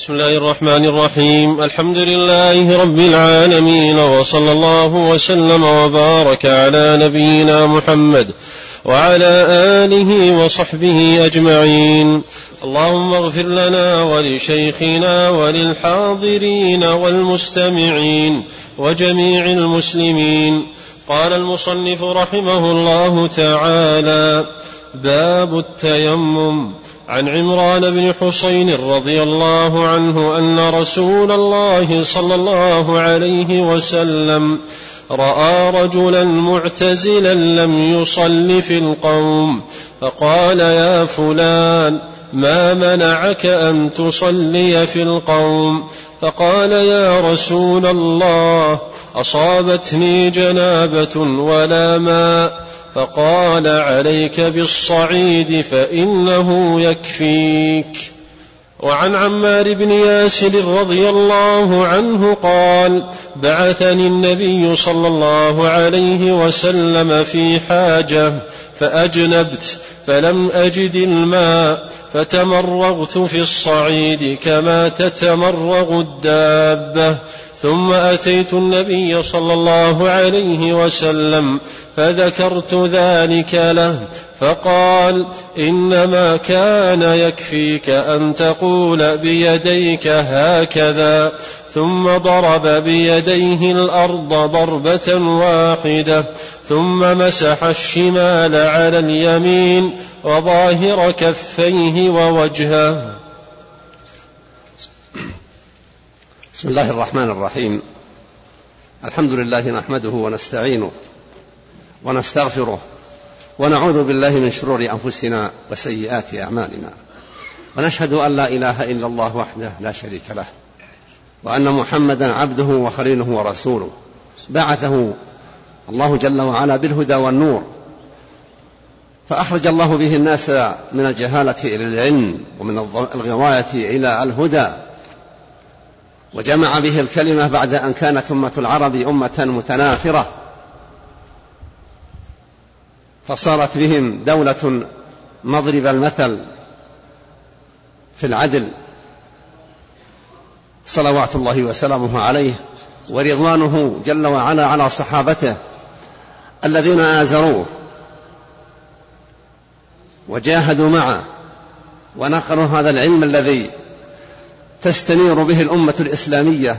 بسم الله الرحمن الرحيم الحمد لله رب العالمين وصلى الله وسلم وبارك على نبينا محمد وعلى اله وصحبه اجمعين اللهم اغفر لنا ولشيخنا وللحاضرين والمستمعين وجميع المسلمين قال المصنف رحمه الله تعالى باب التيمم عن عمران بن حسين رضي الله عنه أن رسول الله صلى الله عليه وسلم رأى رجلا معتزلا لم يصل في القوم فقال يا فلان ما منعك أن تصلي في القوم؟ فقال يا رسول الله أصابتني جنابة ولا ماء فقال عليك بالصعيد فإنه يكفيك. وعن عمار بن ياسر رضي الله عنه قال بعثني النبي صلى الله عليه وسلم في حاجة فأجنبت فلم أجد الماء فتمرغت في الصعيد كما تتمرغ الدابة. ثم أتيت النبي صلى الله عليه وسلم فذكرت ذلك له فقال إنما كان يكفيك أن تقول بيديك هكذا ثم ضرب بيديه الأرض ضربة واحدة ثم مسح الشمال على اليمين وظاهر كفيه ووجهه. بسم الله الرحمن الرحيم. الحمد لله نحمده ونستعينه ونستغفره ونعوذ بالله من شرور أنفسنا وسيئات أعمالنا. ونشهد أن لا إله إلا الله وحده لا شريك له وأن محمدا عبده وخليله ورسوله. بعثه الله جل وعلا بالهدى والنور. فأخرج الله به الناس من الجهالة إلى العلم ومن الغواية إلى الهدى. وجمع به الكلمة بعد أن كانت أمة العرب أمة متناثرة. فصارت بهم دولة مضرب المثل في العدل. صلوات الله وسلامه عليه ورضوانه جل وعلا على صحابته الذين آزروه وجاهدوا معه ونقلوا هذا العلم الذي تستنير به الأمة الإسلامية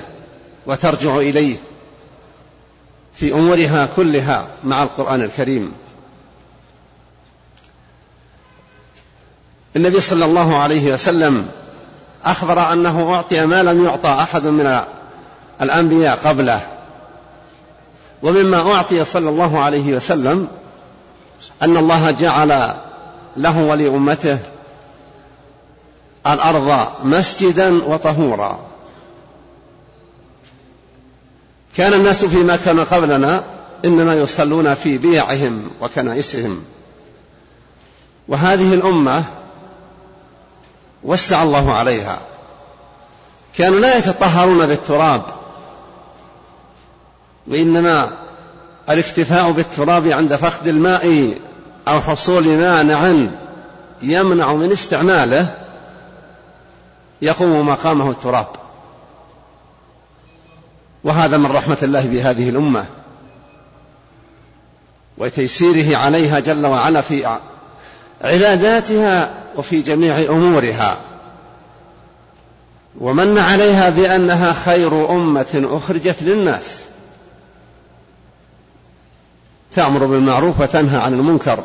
وترجع إليه في أمورها كلها مع القرآن الكريم. النبي صلى الله عليه وسلم أخبر أنه أعطي ما لم يعطى أحد من الأنبياء قبله. ومما أعطي صلى الله عليه وسلم أن الله جعل له ولأمته الأرض مسجدا وطهورا. كان الناس فيما كان قبلنا إنما يصلون في بيعهم وكنائسهم. وهذه الأمة وسع الله عليها. كانوا لا يتطهرون بالتراب. وإنما الاكتفاء بالتراب عند فقد الماء أو حصول مانع يمنع من استعماله. يقوم مقامه التراب. وهذا من رحمة الله بهذه الأمة. وتيسيره عليها جل وعلا في عباداتها وفي جميع أمورها. ومن عليها بأنها خير أمة أخرجت للناس. تأمر بالمعروف وتنهى عن المنكر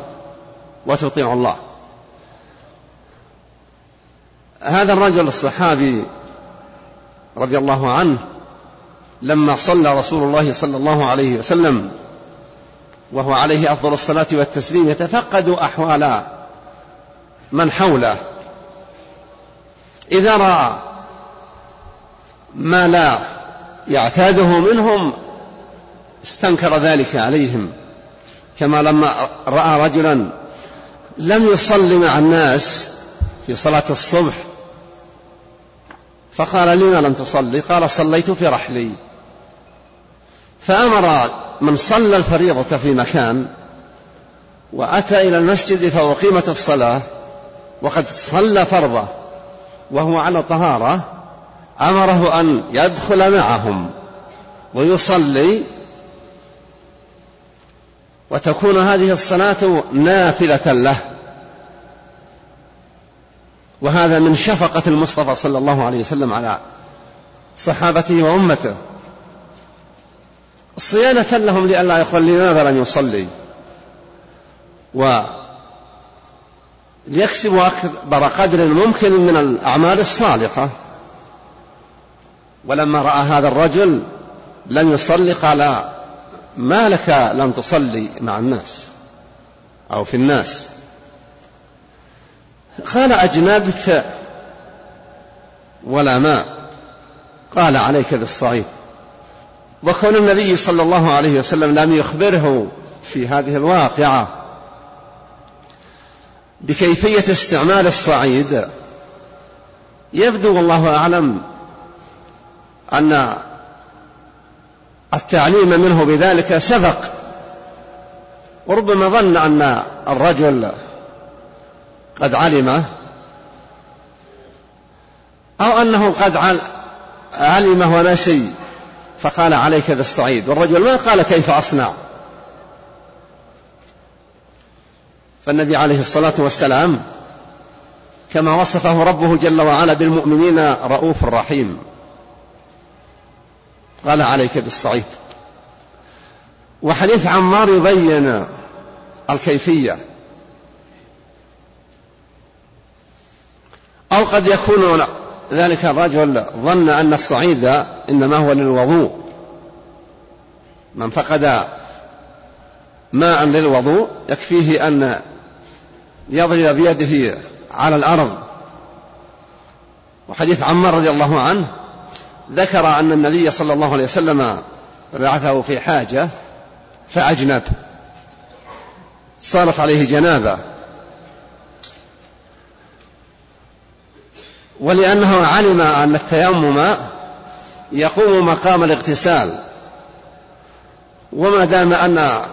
وتطيع الله. هذا الرجل الصحابي رضي الله عنه لما صلى رسول الله صلى الله عليه وسلم وهو عليه أفضل الصلاة والتسليم يتفقد أحوال من حوله. إذا رأى ما لا يعتاده منهم استنكر ذلك عليهم. كما لما رأى رجلا لم يصلي مع الناس في صلاة الصبح فقال لما لم تصلي؟ قال صليت في رحلي. فأمر من صلى الفريضة في مكان وأتى إلى المسجد فأقيمت الصلاة وقد صلى فرضه وهو على طهارة. أمره أن يدخل معهم ويصلي وتكون هذه الصلاة نافلة له. وهذا من شفقة المصطفى صلى الله عليه وسلم على صحابته وأمته. صيانة لهم لئلا يقول لماذا لم يصلي؟ وليكسبوا أكبر قدر ممكن من الأعمال الصالحة. ولما رأى هذا الرجل لم يصلي قال ما لك لم تصلي مع الناس أو في الناس. قال أجنبت ولا ماء. قال عليك بالصعيد. وكون النبي صلى الله عليه وسلم لم يخبره في هذه الواقعة بكيفية استعمال الصعيد يبدو والله أعلم أن التعليم منه بذلك سبق. وربما ظن أن الرجل قد علمه أو أنه قد علمه ونسي فقال عليك بالصعيد. والرجل ما قال كيف أصنع؟ فالنبي عليه الصلاة والسلام كما وصفه ربه جل وعلا بالمؤمنين رؤوف رحيم. قال عليك بالصعيد. وحديث عمار يبين الكيفية. أو قد يكون ذلك الرجل ظن أن الصعيد إنما هو للوضوء. من فقد ماء للوضوء يكفيه أن يضرب بيده على الأرض. وحديث عمار رضي الله عنه ذكر أن النبي صلى الله عليه وسلم بعثه في حاجة فأجنب. صارت عليه جنابة. ولأنه علم أن التيمم يقوم مقام الاغتسال. وما دام أن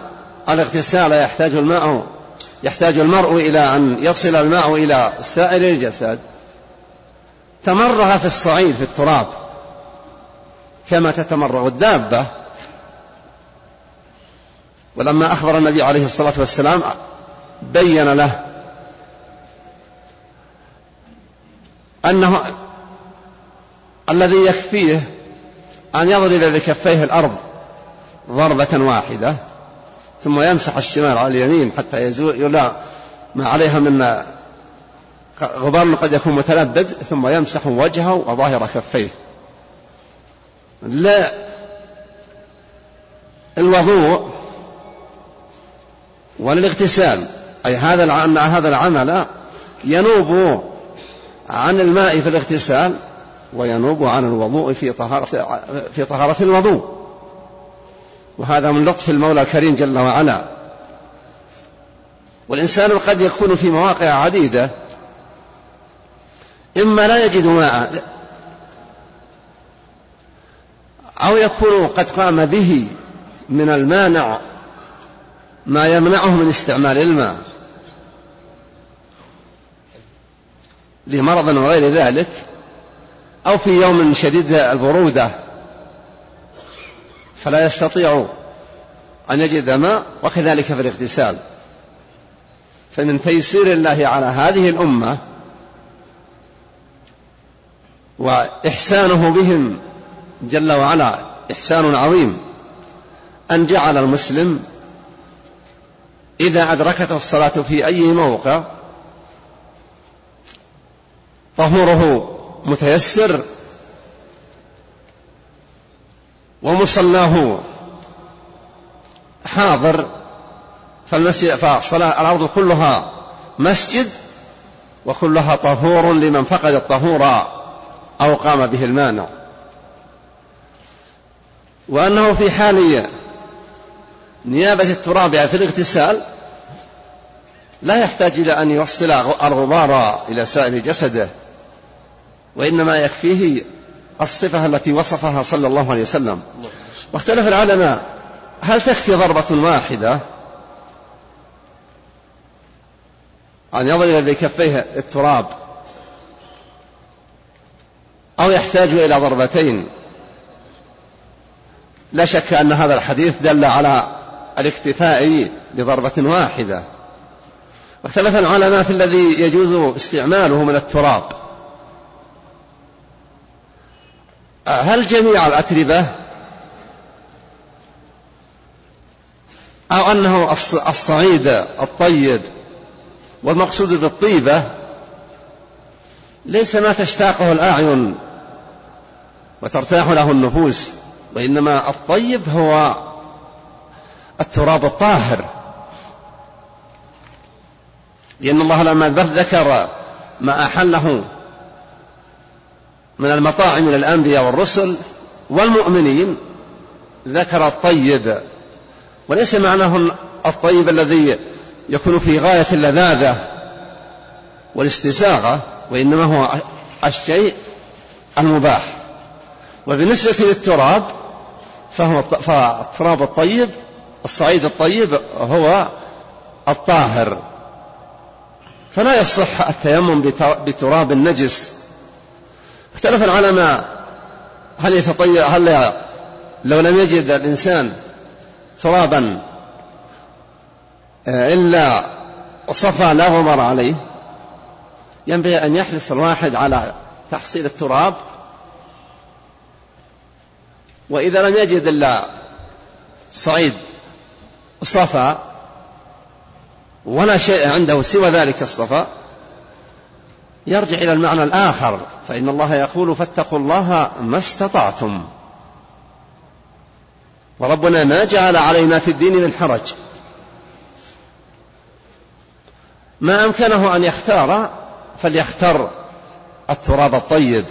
الاغتسال يحتاج الماء يحتاج المرء إلى أن يصل الماء إلى سائر الجسد تمرغ في الصعيد في التراب كما تتمرغ الدابة. ولما أخبر النبي عليه الصلاة والسلام بين له أنه الذي يكفيه أن يضرب بكفيه الأرض ضربة واحدة ثم يمسح الشمال على اليمين حتى يزول ما عليها من غبار قد يكون متلبد ثم يمسح وجهه وظاهر كفيه. لا الوضوء وللاغتسال أي هذا هذا العمل ينوب عن الماء في الاغتسال وينوب عن الوضوء في طهارة في طهارة الوضوء. وهذا من لطف المولى الكريم جل وعلا. والإنسان قد يكون في مواقع عديدة. إما لا يجد ماء. أو يكون قد قام به من المانع ما يمنعه من استعمال الماء. لمرض وغير ذلك أو في يوم شديد البرودة فلا يستطيع أن يجد ماء وكذلك في الاغتسال. فمن تيسير الله على هذه الأمة وإحسانه بهم جل وعلا إحسان عظيم أن جعل المسلم إذا أدركته الصلاة في أي موقع طهوره متيسر ومصلاه حاضر فالمسجد فالصلاة الأرض كلها مسجد وكلها طهور لمن فقد الطهور أو قام به المانع. وأنه في حال نيابة التراب في الاغتسال لا يحتاج إلى أن يوصل الغبار إلى سائر جسده. وإنما يكفيه الصفة التي وصفها صلى الله عليه وسلم. واختلف العلماء هل تكفي ضربة واحدة؟ أن يضرب بكفيه التراب. أو يحتاج إلى ضربتين. لا شك أن هذا الحديث دل على الاكتفاء بضربة واحدة. واختلف العلماء في الذي يجوز استعماله من التراب. هل جميع الأتربة؟ أو أنه الصعيد الطيب والمقصود بالطيبة؟ ليس ما تشتاقه الأعين وترتاح له النفوس وإنما الطيب هو التراب الطاهر. لأن الله لما ذكر ما أحله من المطاعم من الأنبياء والرسل والمؤمنين ذكر الطيب. وليس معناه الطيب الذي يكون في غاية اللذاذة والاستساغة وإنما هو الشيء المباح. وبالنسبة للتراب فهو فالتراب الطيب الصعيد الطيب هو الطاهر. فلا يصح التيمم بتراب النجس. اختلف العلماء. هل يتطيب هل لو لم يجد الإنسان ترابا آه، إلا صفى لا غبار عليه ينبغي أن يحرص الواحد على تحصيل التراب. وإذا لم يجد إلا صعيد صفا ولا شيء عنده سوى ذلك الصفا يرجع إلى المعنى الآخر. فإن الله يقول فاتقوا الله ما استطعتم. وربنا ما جعل علينا في الدين من حرج. ما أمكنه أن يختار فليختر التراب الطيب.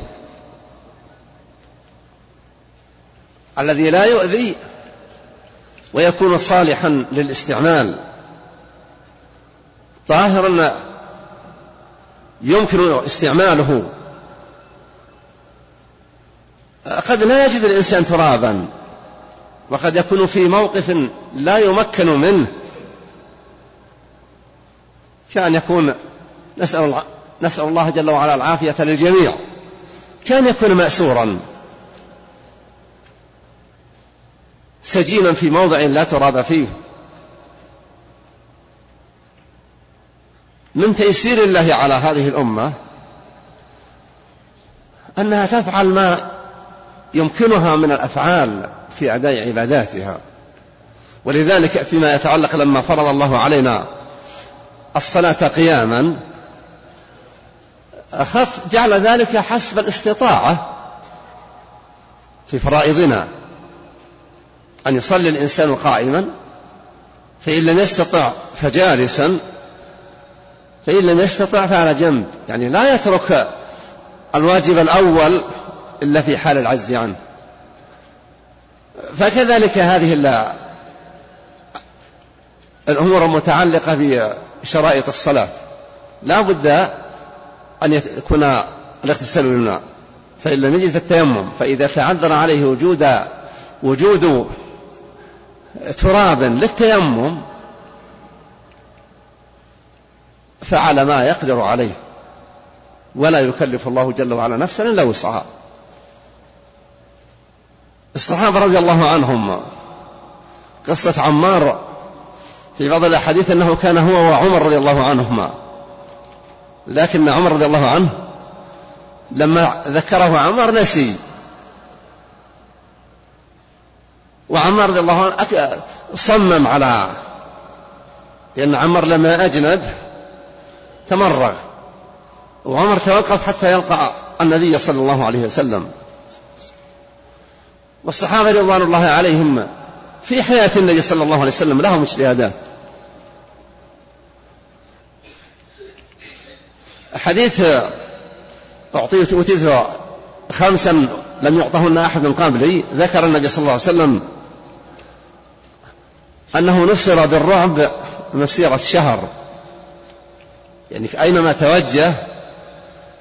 الذي لا يؤذي ويكون صالحا للاستعمال. طاهرا يمكن استعماله. قد لا يجد الإنسان ترابا وقد يكون في موقف لا يمكن منه. كان يكون نسأل نسأل الله جل وعلا العافية للجميع. كان يكون مأسورا. سجينا في موضع لا تراب فيه. من تيسير الله على هذه الأمة أنها تفعل ما يمكنها من الأفعال في أداء عباداتها. ولذلك فيما يتعلق لما فرض الله علينا الصلاة قياما أخف جعل ذلك حسب الاستطاعة في فرائضنا. أن يصلي الإنسان قائما فإن لم يستطع فجالسا فإن لم يستطع فعلى جنب. يعني لا يترك الواجب الأول إلا في حال العجز عنه. فكذلك هذه الأمور المتعلقة بشرائط الصلاة. لا بد أن يكون الاغتسال بالماء فإن لم يجد التيمم فإذا تعذر عليه وجود وجود تراب للتيمم فعل ما يقدر عليه. ولا يكلف الله جل وعلا نفسا إلا وسعها. الصحابة رضي الله عنهم. قصة عمار في بعض الأحاديث أنه كان هو وعمر رضي الله عنهما. لكن عمر رضي الله عنه لما ذكره عمر نسي. وعمار رضي الله عنه صمم على لأن عمر لما أجند تمرغ. وعمر توقف حتى يلقى النبي صلى الله عليه وسلم. والصحابة رضوان الله عليهم في حياة النبي صلى الله عليه وسلم لهم اجتهادات. حديث أعطيت أوتيت خمسا لم يعطهن أحد قبلي. ذكر النبي صلى الله عليه وسلم أنه نصر بالرعب مسيرة شهر. يعني أينما توجه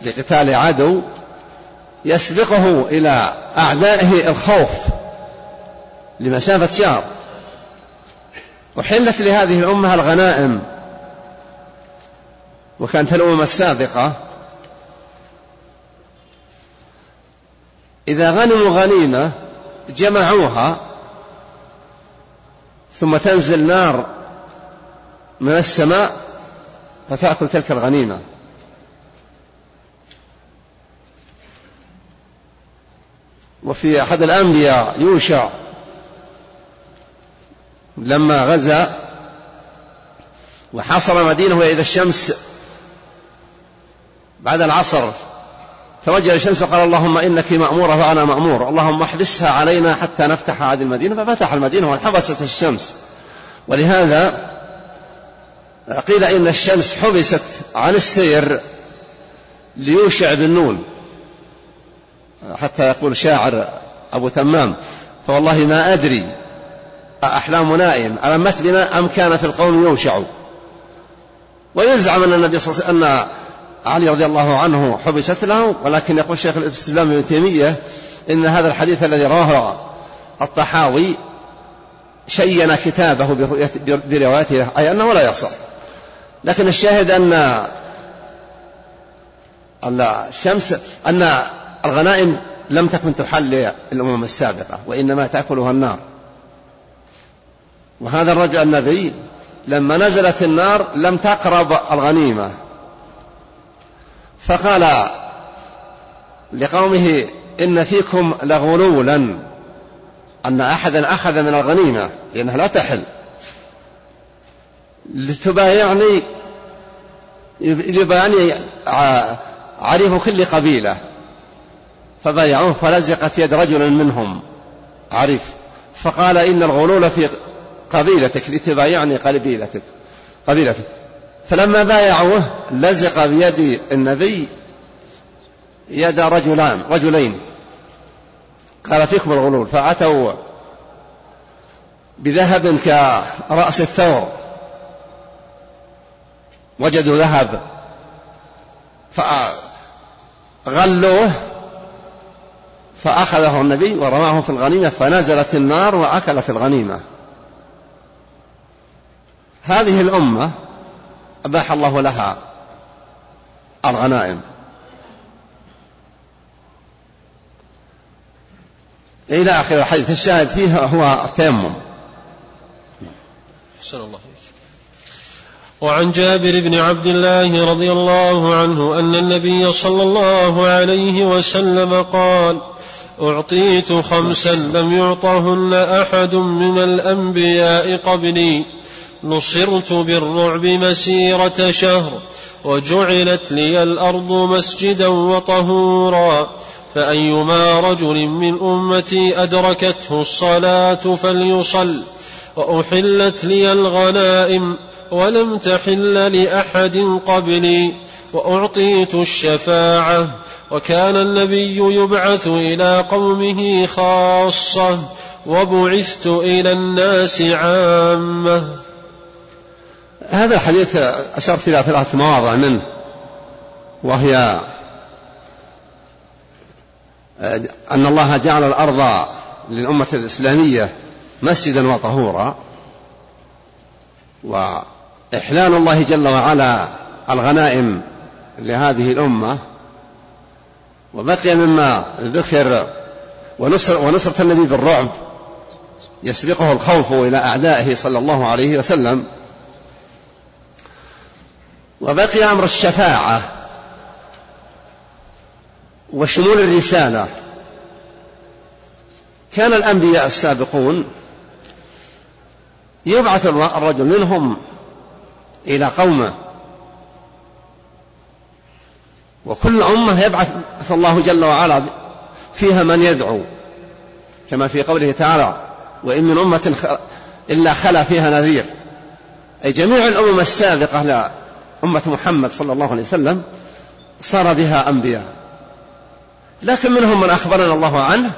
لقتال عدو يسبقه إلى أعدائه الخوف لمسافة شهر. وحلت لهذه الأمة الغنائم وكانت الأمم السابقة. إذا غنموا غنيمة جمعوها ثم تنزل نار من السماء فتأكل تلك الغنيمة. وفي أحد الأنبياء يوشع لما غزا وحاصر مدينة وإذا الشمس بعد العصر توجه الشمس وقال اللهم إنك مأمورة وأنا مأمور اللهم احبسها علينا حتى نفتح هذه المدينة. ففتح المدينة وانحبست الشمس. ولهذا قيل إن الشمس حبست عن السير ليوشع بن نون حتى يقول شاعر أبو تمام فوالله ما أدري أحلام نائم ألمت بنا أم كان في القوم يوشع؟ ويزعم أن النبي صلى الله عليه وسلم أن علي رضي الله عنه حبست له ولكن يقول شيخ الإسلام ابن تيمية إن هذا الحديث الذي رواه الطحاوي شين كتابه بروايته أي أنه لا يصح. لكن الشاهد أن الشمس أن الغنائم لم تكن تحل للأمم السابقة وإنما تأكلها النار. وهذا الرجل النبي لما نزلت النار لم تقرب الغنيمة. فقال لقومه إن فيكم لغلولا أن أحدا أخذ من الغنيمة لأنها لا تحل. لتبايعني يبايعني عريف كل قبيلة فبايعوه فلزقت يد رجل منهم عريف فقال إن الغلول في قبيلتك لتبايعني قبيلتك قبيلتك. فلما بايعوه لزق بيد النبي يد رجلان رجلين. قال فيكم الغلول فأتوا بذهب كرأس الثور. وجدوا ذهب فغلوه فأخذه النبي ورماه في الغنيمة فنزلت النار وأكلت الغنيمة. هذه الأمة أباح الله لها الغنائم. إلى آخر الحديث الشاهد فيها هو التيمم. أحسن الله وعن جابر بن عبد الله رضي الله عنه أن النبي صلى الله عليه وسلم قال أعطيت خمسا لم يعطهن أحد من الأنبياء قبلي. نصرت بالرعب مسيرة شهر وجعلت لي الأرض مسجدا وطهورا. فأيما رجل من أمتي أدركته الصلاة فليصل وأحلت لي الغنائم ولم تحل لأحد قبلي وأعطيت الشفاعة وكان النبي يبعث إلى قومه خاصة وبعثت إلى الناس عامة. هذا الحديث أشرت إلى ثلاث مواضع منه وهي أن الله جعل الأرض للأمة الإسلامية مسجدا وطهورا وإحلال الله جل وعلا الغنائم لهذه الأمة وبقي مما ذكر ونصر ونصرة النبي بالرعب يسبقه الخوف إلى أعدائه صلى الله عليه وسلم. وبقي أمر الشفاعة وشمول الرسالة. كان الأنبياء السابقون يبعث الرجل منهم إلى قومه. وكل أمة يبعث الله جل وعلا فيها من يدعو كما في قوله تعالى وإن من أمة إلا خلا فيها نذير. أي جميع الأمم السابقة لا أمة محمد صلى الله عليه وسلم صار بها أنبياء. لكن منهم من أخبرنا الله عنه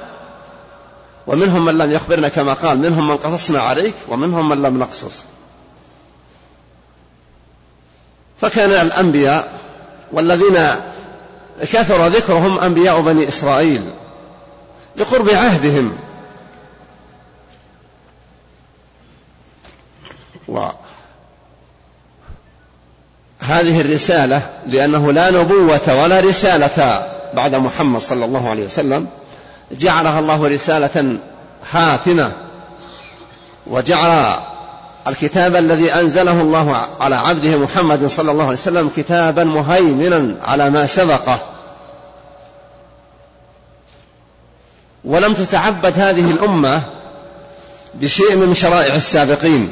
ومنهم من لم يخبرنا كما قال منهم من قصصنا عليك ومنهم من لم نقصص. فكان الأنبياء والذين كثر ذكرهم أنبياء بني إسرائيل لقرب عهدهم. وهذه الرسالة لأنه لا نبوة ولا رسالة بعد محمد صلى الله عليه وسلم. جعلها الله رسالة خاتمة وجعل الكتاب الذي أنزله الله على عبده محمد صلى الله عليه وسلم كتابا مهيمنا على ما سبقه. ولم تتعبد هذه الأمة بشيء من شرائع السابقين.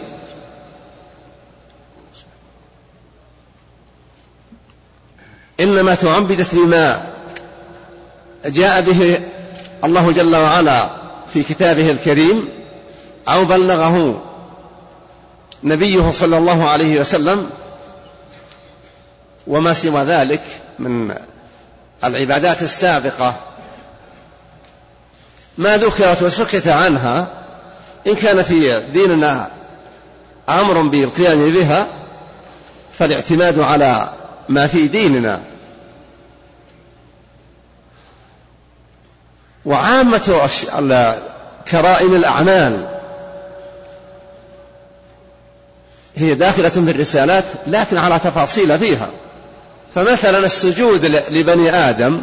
إنما تعبدت بما جاء به الله جل وعلا في كتابه الكريم أو بلغه نبيه صلى الله عليه وسلم وما سوى ذلك من العبادات السابقة. ما ذكرت وسكت عنها إن كان في ديننا أمر بالقيام بها فالاعتماد على ما في ديننا. وعامة كرائم الأعمال. هي داخلة في الرسالات لكن على تفاصيل فيها. فمثلا السجود لبني آدم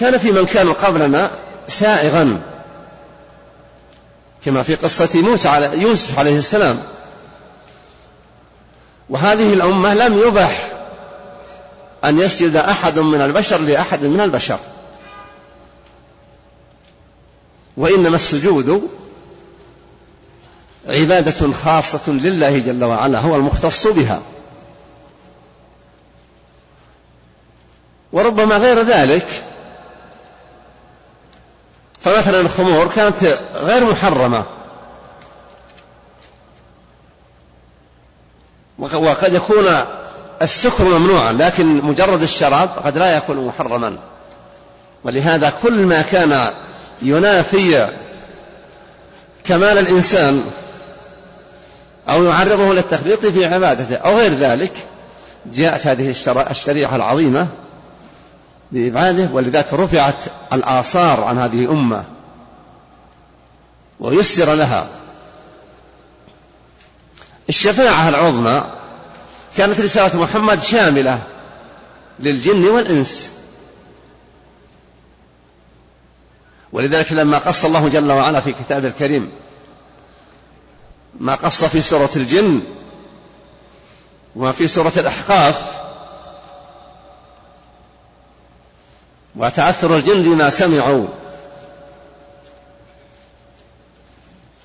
كان في من كان قبلنا سائغا كما في قصة موسى على يوسف عليه السلام. وهذه الأمة لم يبح أن يسجد أحد من البشر لأحد من البشر. وإنما السجود عبادة خاصة لله جل وعلا هو المختص بها. وربما غير ذلك فمثلا الخمور كانت غير محرمة. وقد يكون السكر ممنوعا لكن مجرد الشراب قد لا يكون محرما. ولهذا كل ما كان ينافي كمال الإنسان أو يعرضه للتخبيط في عبادته أو غير ذلك جاءت هذه الشريعة العظيمة بإبعاده ولذلك رفعت الآثار عن هذه الأمة ويسر لها. الشفاعة العظمى كانت رسالة محمد شاملة للجن والإنس. ولذلك لما قص الله جل وعلا في كتابه الكريم ما قص في سورة الجن وما في سورة الأحقاف وتأثر الجن بما سمعوا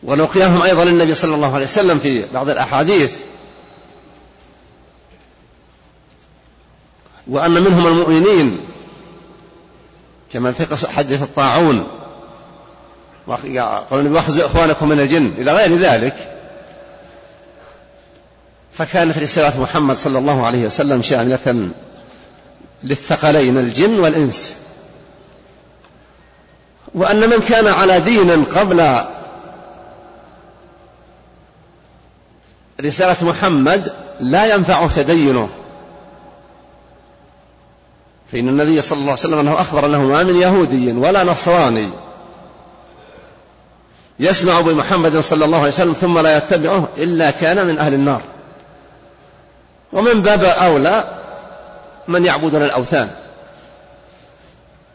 ولقياهم أيضا النبي صلى الله عليه وسلم في بعض الأحاديث وأن منهم المؤمنين كما في حديث الطاعون. قال النبي واخذوا إخوانكم من الجن إلى غير ذلك. فكانت رسالة محمد صلى الله عليه وسلم شاملة للثقلين الجن والإنس. وأن من كان على دين قبل رسالة محمد لا ينفعه تدينه. فإن النبي صلى الله عليه وسلم أنه أخبر أنه ما من يهودي ولا نصراني يسمع بمحمد صلى الله عليه وسلم ثم لا يتبعه إلا كان من أهل النار. ومن باب أولى من يعبدون الأوثان.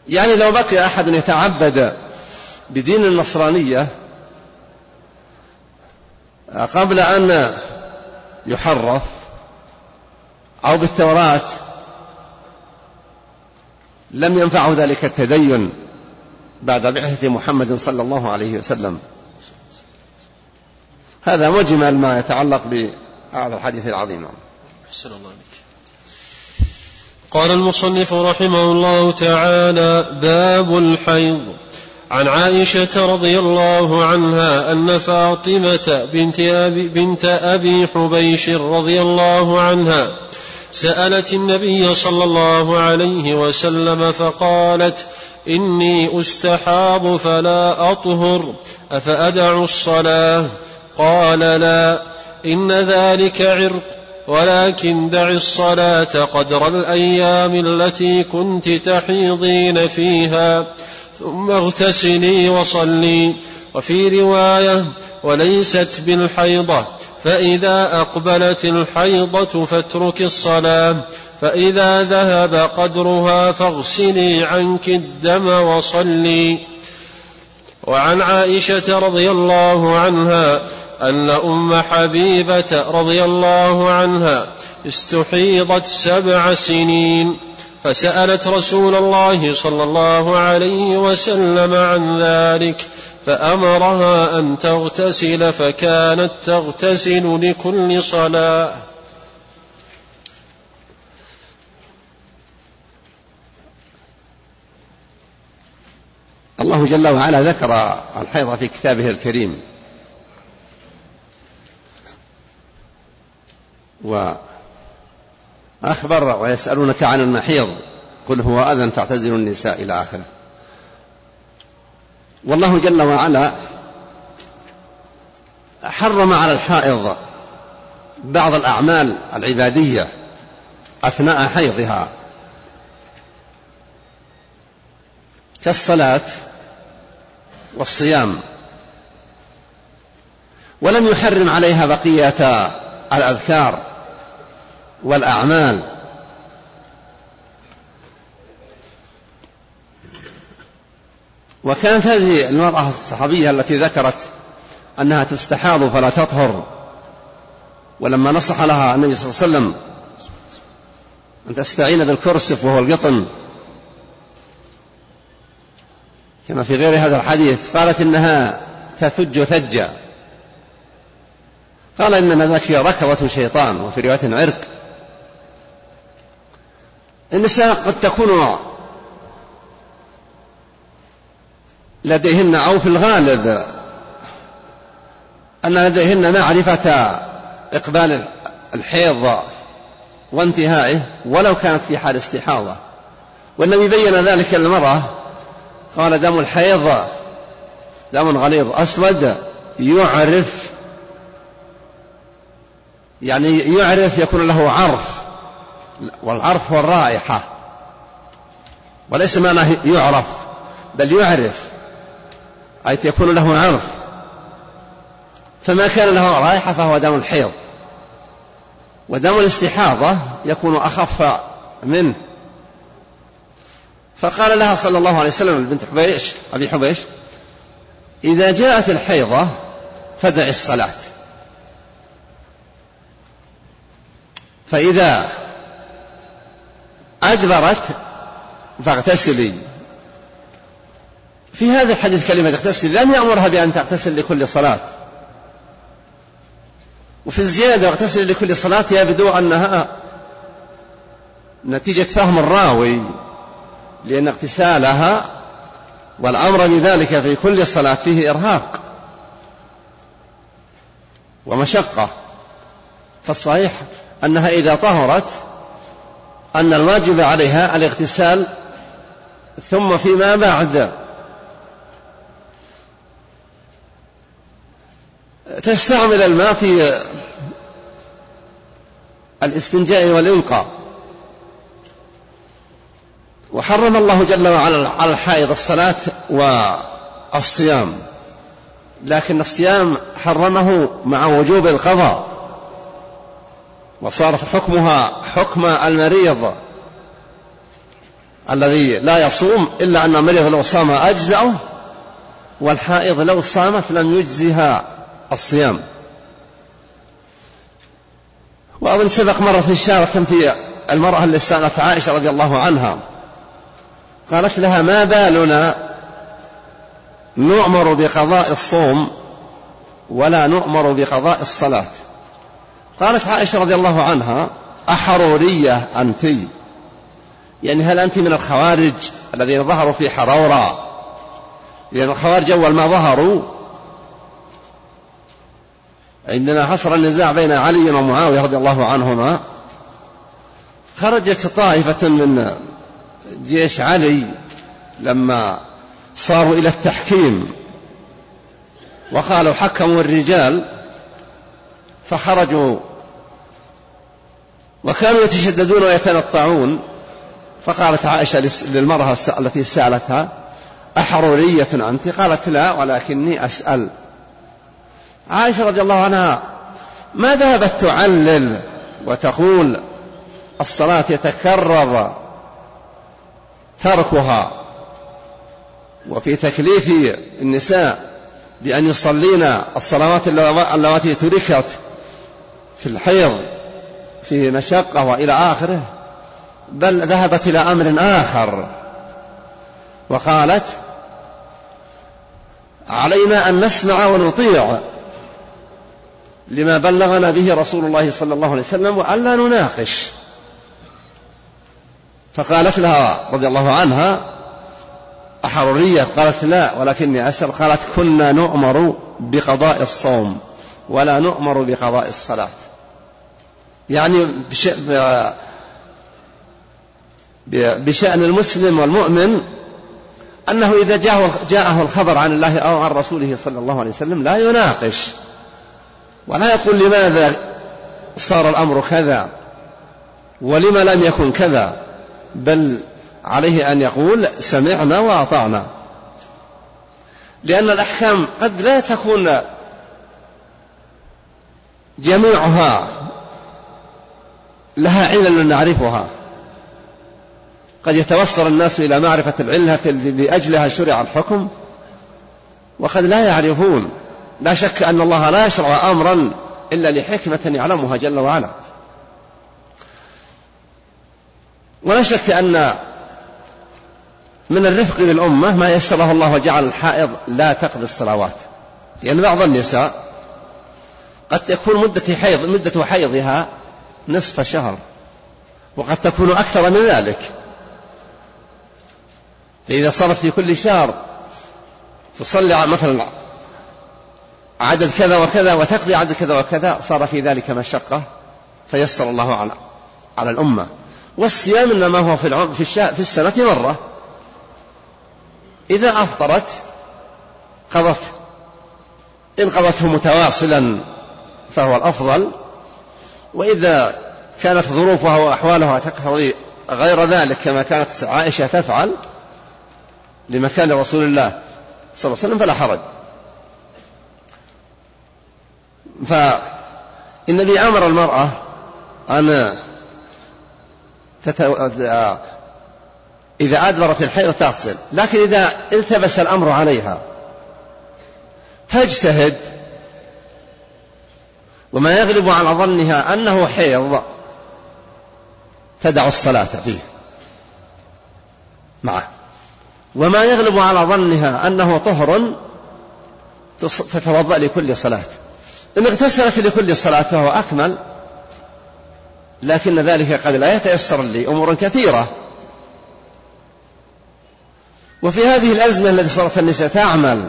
يعني لو بقي أحد يتعبد بدين النصرانية قبل أن يحرف أو بالتوراة لم ينفعه ذلك التدين بعد بعثة محمد صلى الله عليه وسلم. هذا مجمل ما يتعلق بهذا الحديث العظيم. أحسن الله قال المصنف رحمه الله تعالى باب الحيض. عن عائشة رضي الله عنها أن فاطمة بنت أبي, بنت أبي حبيش رضي الله عنها سألت النبي صلى الله عليه وسلم فقالت إني أستحاض فلا أطهر أفأدع الصلاة؟ قال لا إن ذلك عرق ولكن دع الصلاة قدر الأيام التي كنت تحيضين فيها ثم اغتسلي وصلي. وفي رواية وليست بالحيضة فإذا أقبلت الحيضة فاترك الصلاة فإذا ذهب قدرها فاغسلي عنك الدم وصلي. وعن عائشة رضي الله عنها أن أم حبيبة رضي الله عنها استحيضت سبع سنين فسألت رسول الله صلى الله عليه وسلم عن ذلك فأمرها أن تغتسل فكانت تغتسل لكل صلاة. الله جل وعلا ذكر الحيض في كتابه الكريم. وأخبر ويسألونك عن المحيض. قل هو أذى فاعتزلوا النساء إلى آخره. والله جل وعلا حرم على الحائض بعض الأعمال العبادية أثناء حيضها. كالصلاة والصيام. ولم يحرم عليها بقية الأذكار والأعمال. وكانت هذه المرأة الصحابية التي ذكرت أنها تستحاض فلا تطهر ولما نصح لها النبي صلى الله عليه وسلم أن تستعين بالكرسف وهو القطن كما في غير هذا الحديث قالت إنها تثج ثجا قال إنما ذاك ركضة شيطان وفي رواية عرق. النساء قد تكون لديهن أو في الغالب أن لديهن معرفة إقبال الحيض وانتهائه ولو كانت في حال استحاضة. والنبي بين ذلك للمرأة قال دم الحيض دم غليظ أسود يعرف يعني يعرف يكون له عرف والعرف هو الرائحة وليس معناه يعرف بل يعرف. أي يكون له عرف فما كان له رائحة فهو دم الحيض. ودم الاستحاضة يكون أخف منه. فقال لها صلى الله عليه وسلم بنت حبيش أبي حبيش إذا جاءت الحيضة فدع الصلاة. فإذا أدبرت فاغتسلي. في هذا الحديث كلمة اغتسل لم يأمرها بأن تغتسل لكل صلاة. وفي الزيادة اغتسل لكل صلاة يبدو أنها نتيجة فهم الراوي لأن اغتسالها والأمر بذلك في كل صلاة فيه إرهاق ومشقة. فالصحيح أنها إذا طهرت أن الواجب عليها الاغتسال ثم فيما بعد. تستعمل الماء في الاستنجاء والإنقاء. وحرم الله جل وعلا على الحائض الصلاة والصيام. لكن الصيام حرمه مع وجوب القضاء. وصارت حكمها حكم المريض الذي لا يصوم إلا أن المريض لو صام أجزأه والحائض لو صامت لم يجزها. الصيام. وأظن سبق مرة إشارة في المرأة اللي سألت عائشة رضي الله عنها. قالت لها ما بالنا نؤمر بقضاء الصوم ولا نؤمر بقضاء الصلاة. قالت عائشة رضي الله عنها أحرورية أنت. يعني هل أنت من الخوارج الذين ظهروا في حرورة؟ لأن الخوارج أول ما ظهروا عندما حصل النزاع بين علي ومعاوية رضي الله عنهما. خرجت طائفة من جيش علي لما صاروا إلى التحكيم. وقالوا حكموا الرجال فخرجوا. وكانوا يتشددون ويتنطعون. فقالت عائشة للمرأة التي سألتها أحرورية أنت؟ قالت لا ولكني أسأل. عائشة رضي الله عنها ما ذهبت تعلل وتقول الصلاة يتكرر تركها وفي تكليف النساء بأن يصلين الصلوات اللواتي تركت في الحيض في مشقة وإلى آخره بل ذهبت إلى أمر آخر وقالت علينا أن نسمع ونطيع لما بلغنا به رسول الله صلى الله عليه وسلم وألا نناقش. فقالت لها رضي الله عنها أحرورية قالت لا ولكني أسأل. قالت كنا نؤمر بقضاء الصوم ولا نؤمر بقضاء الصلاة. يعني بشأن المسلم والمؤمن أنه إذا جاءه الخبر عن الله أو عن رسوله صلى الله عليه وسلم لا يناقش. ولا يقول لماذا صار الأمر كذا ولم لم يكن كذا بل عليه أن يقول سمعنا وأطعنا. لأن الأحكام قد لا تكون جميعها لها علل نعرفها. قد يتوصل الناس إلى معرفة العلة لأجلها شرع الحكم وقد لا يعرفون. لا شك أن الله لا يشرع أمرا إلا لحكمة يعلمها جل وعلا. ولا شك أن من الرفق للأمة ما يسره الله وجعل الحائض لا تقضي الصلوات. لأن بعض النساء قد تكون مدة حيض مدة حيضها نصف شهر وقد تكون أكثر من ذلك. فإذا صارت في كل شهر تصلي مثلا عدد كذا وكذا وتقضي عدد كذا وكذا صار في ذلك مشقة فيسر الله على على الأمة. والصيام إنما هو في في, في السنة مرة. إذا أفطرت قضت. إن قضته متواصلا فهو الأفضل. وإذا كانت ظروفها وأحوالها تقتضي غير ذلك كما كانت عائشة تفعل لمكان رسول الله صلى الله عليه وسلم فلا حرج. فالنبي أمر المرأة أن تتو... إذا أدبرت الحيض تغسل لكن إذا التبس الأمر عليها تجتهد. وما يغلب على ظنها أنه حيض تدع الصلاة فيه. معه. وما يغلب على ظنها أنه طهر تتوضأ لكل صلاة. إن اغتسلت لكل صلاة فهو أكمل لكن ذلك قد لا يتيسر لي أمور كثيرة. وفي هذه الأزمة التي صارت النساء تعمل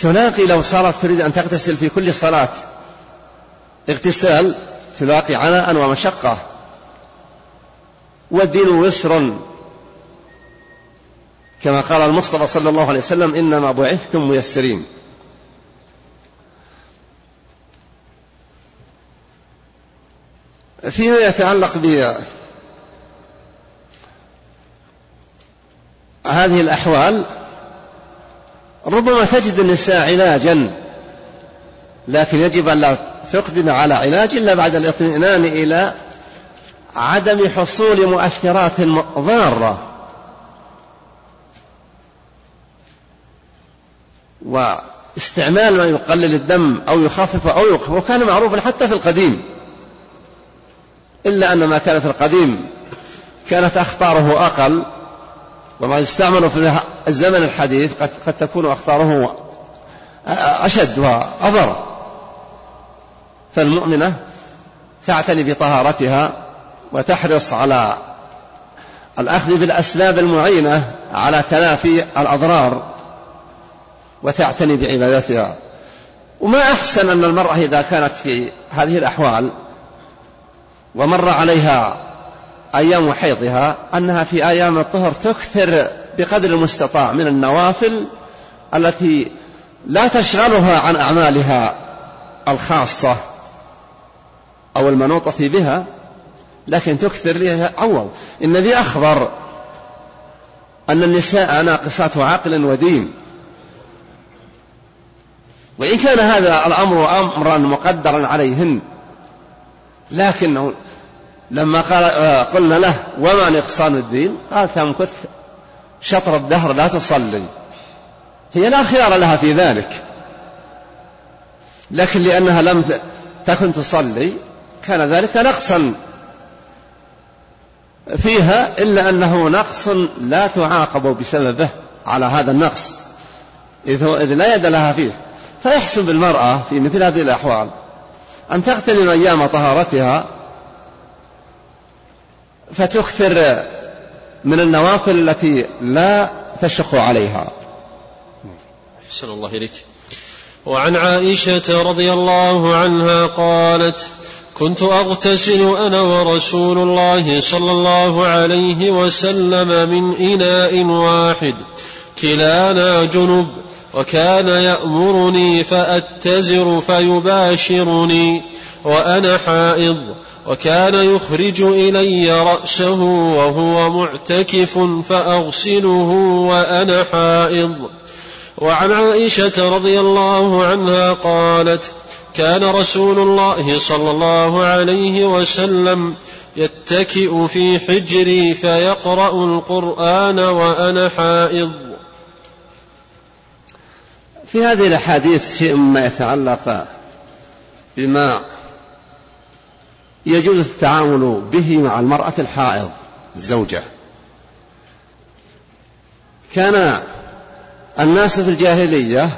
تلاقي لو صارت تريد أن تغتسل في كل صلاة اغتسال تلاقي عناء ومشقة والدين يسر كما قال المصطفى صلى الله عليه وسلم إنما بعثتم ميسرين. فيما يتعلق بهذه الأحوال ربما تجد النساء علاجا لكن يجب أن لا تقدم على علاج إلا بعد الاطمئنان إلى عدم حصول مؤثرات ضارة. واستعمال ما يقلل الدم أو يخفف أو يوقف وكان معروفا حتى في القديم. إلا أن ما كان في القديم كانت أخطاره أقل وما يستعمل في الزمن الحديث قد, قد تكون أخطاره أشد وأضر فالمؤمنة تعتني بطهارتها وتحرص على الأخذ بالأسباب المعينة على تلافي الأضرار. وتعتني بعبادتها. وما أحسن أن المرأة إذا كانت في هذه الأحوال ومر عليها أيام حيضها أنها في أيام الطهر تكثر بقدر المستطاع من النوافل التي لا تشغلها عن أعمالها الخاصة أو المنوطة بها لكن تكثر لي عوض النبي أخبر أن النساء ناقصات عقل ودين وإن كان هذا الأمر أمرا مقدرا عليهن لكنه لما قال آه، قلنا له وما نقصان الدين؟ قال تمكث شطر الدهر لا تصلي. هي لا خيار لها في ذلك. لكن لأنها لم تكن تصلي كان ذلك نقصا فيها إلا أنه نقص لا تعاقب بسببه على هذا النقص إذ لا يد لها فيه. فيحسن بالمرأة في مثل هذه الأحوال أن تغتنم أيام طهارتها فتكثر من النوافل التي لا تشق عليها. أحسن الله إليك. وعن عائشة رضي الله عنها قالت كنت أغتسل أنا ورسول الله صلى الله عليه وسلم من إناء واحد كلانا جنب وكان يأمرني فأتزر فيباشرني وأنا حائض وكان يخرج إلي رأسه وهو معتكف فأغسله وأنا حائض. وعن عائشة رضي الله عنها قالت كان رسول الله صلى الله عليه وسلم يتكئ في حجري فيقرأ القرآن وأنا حائض. في هذه الأحاديث شيء مما يتعلق بما يجوز التعامل به مع المرأة الحائض الزوجة. كان الناس في الجاهلية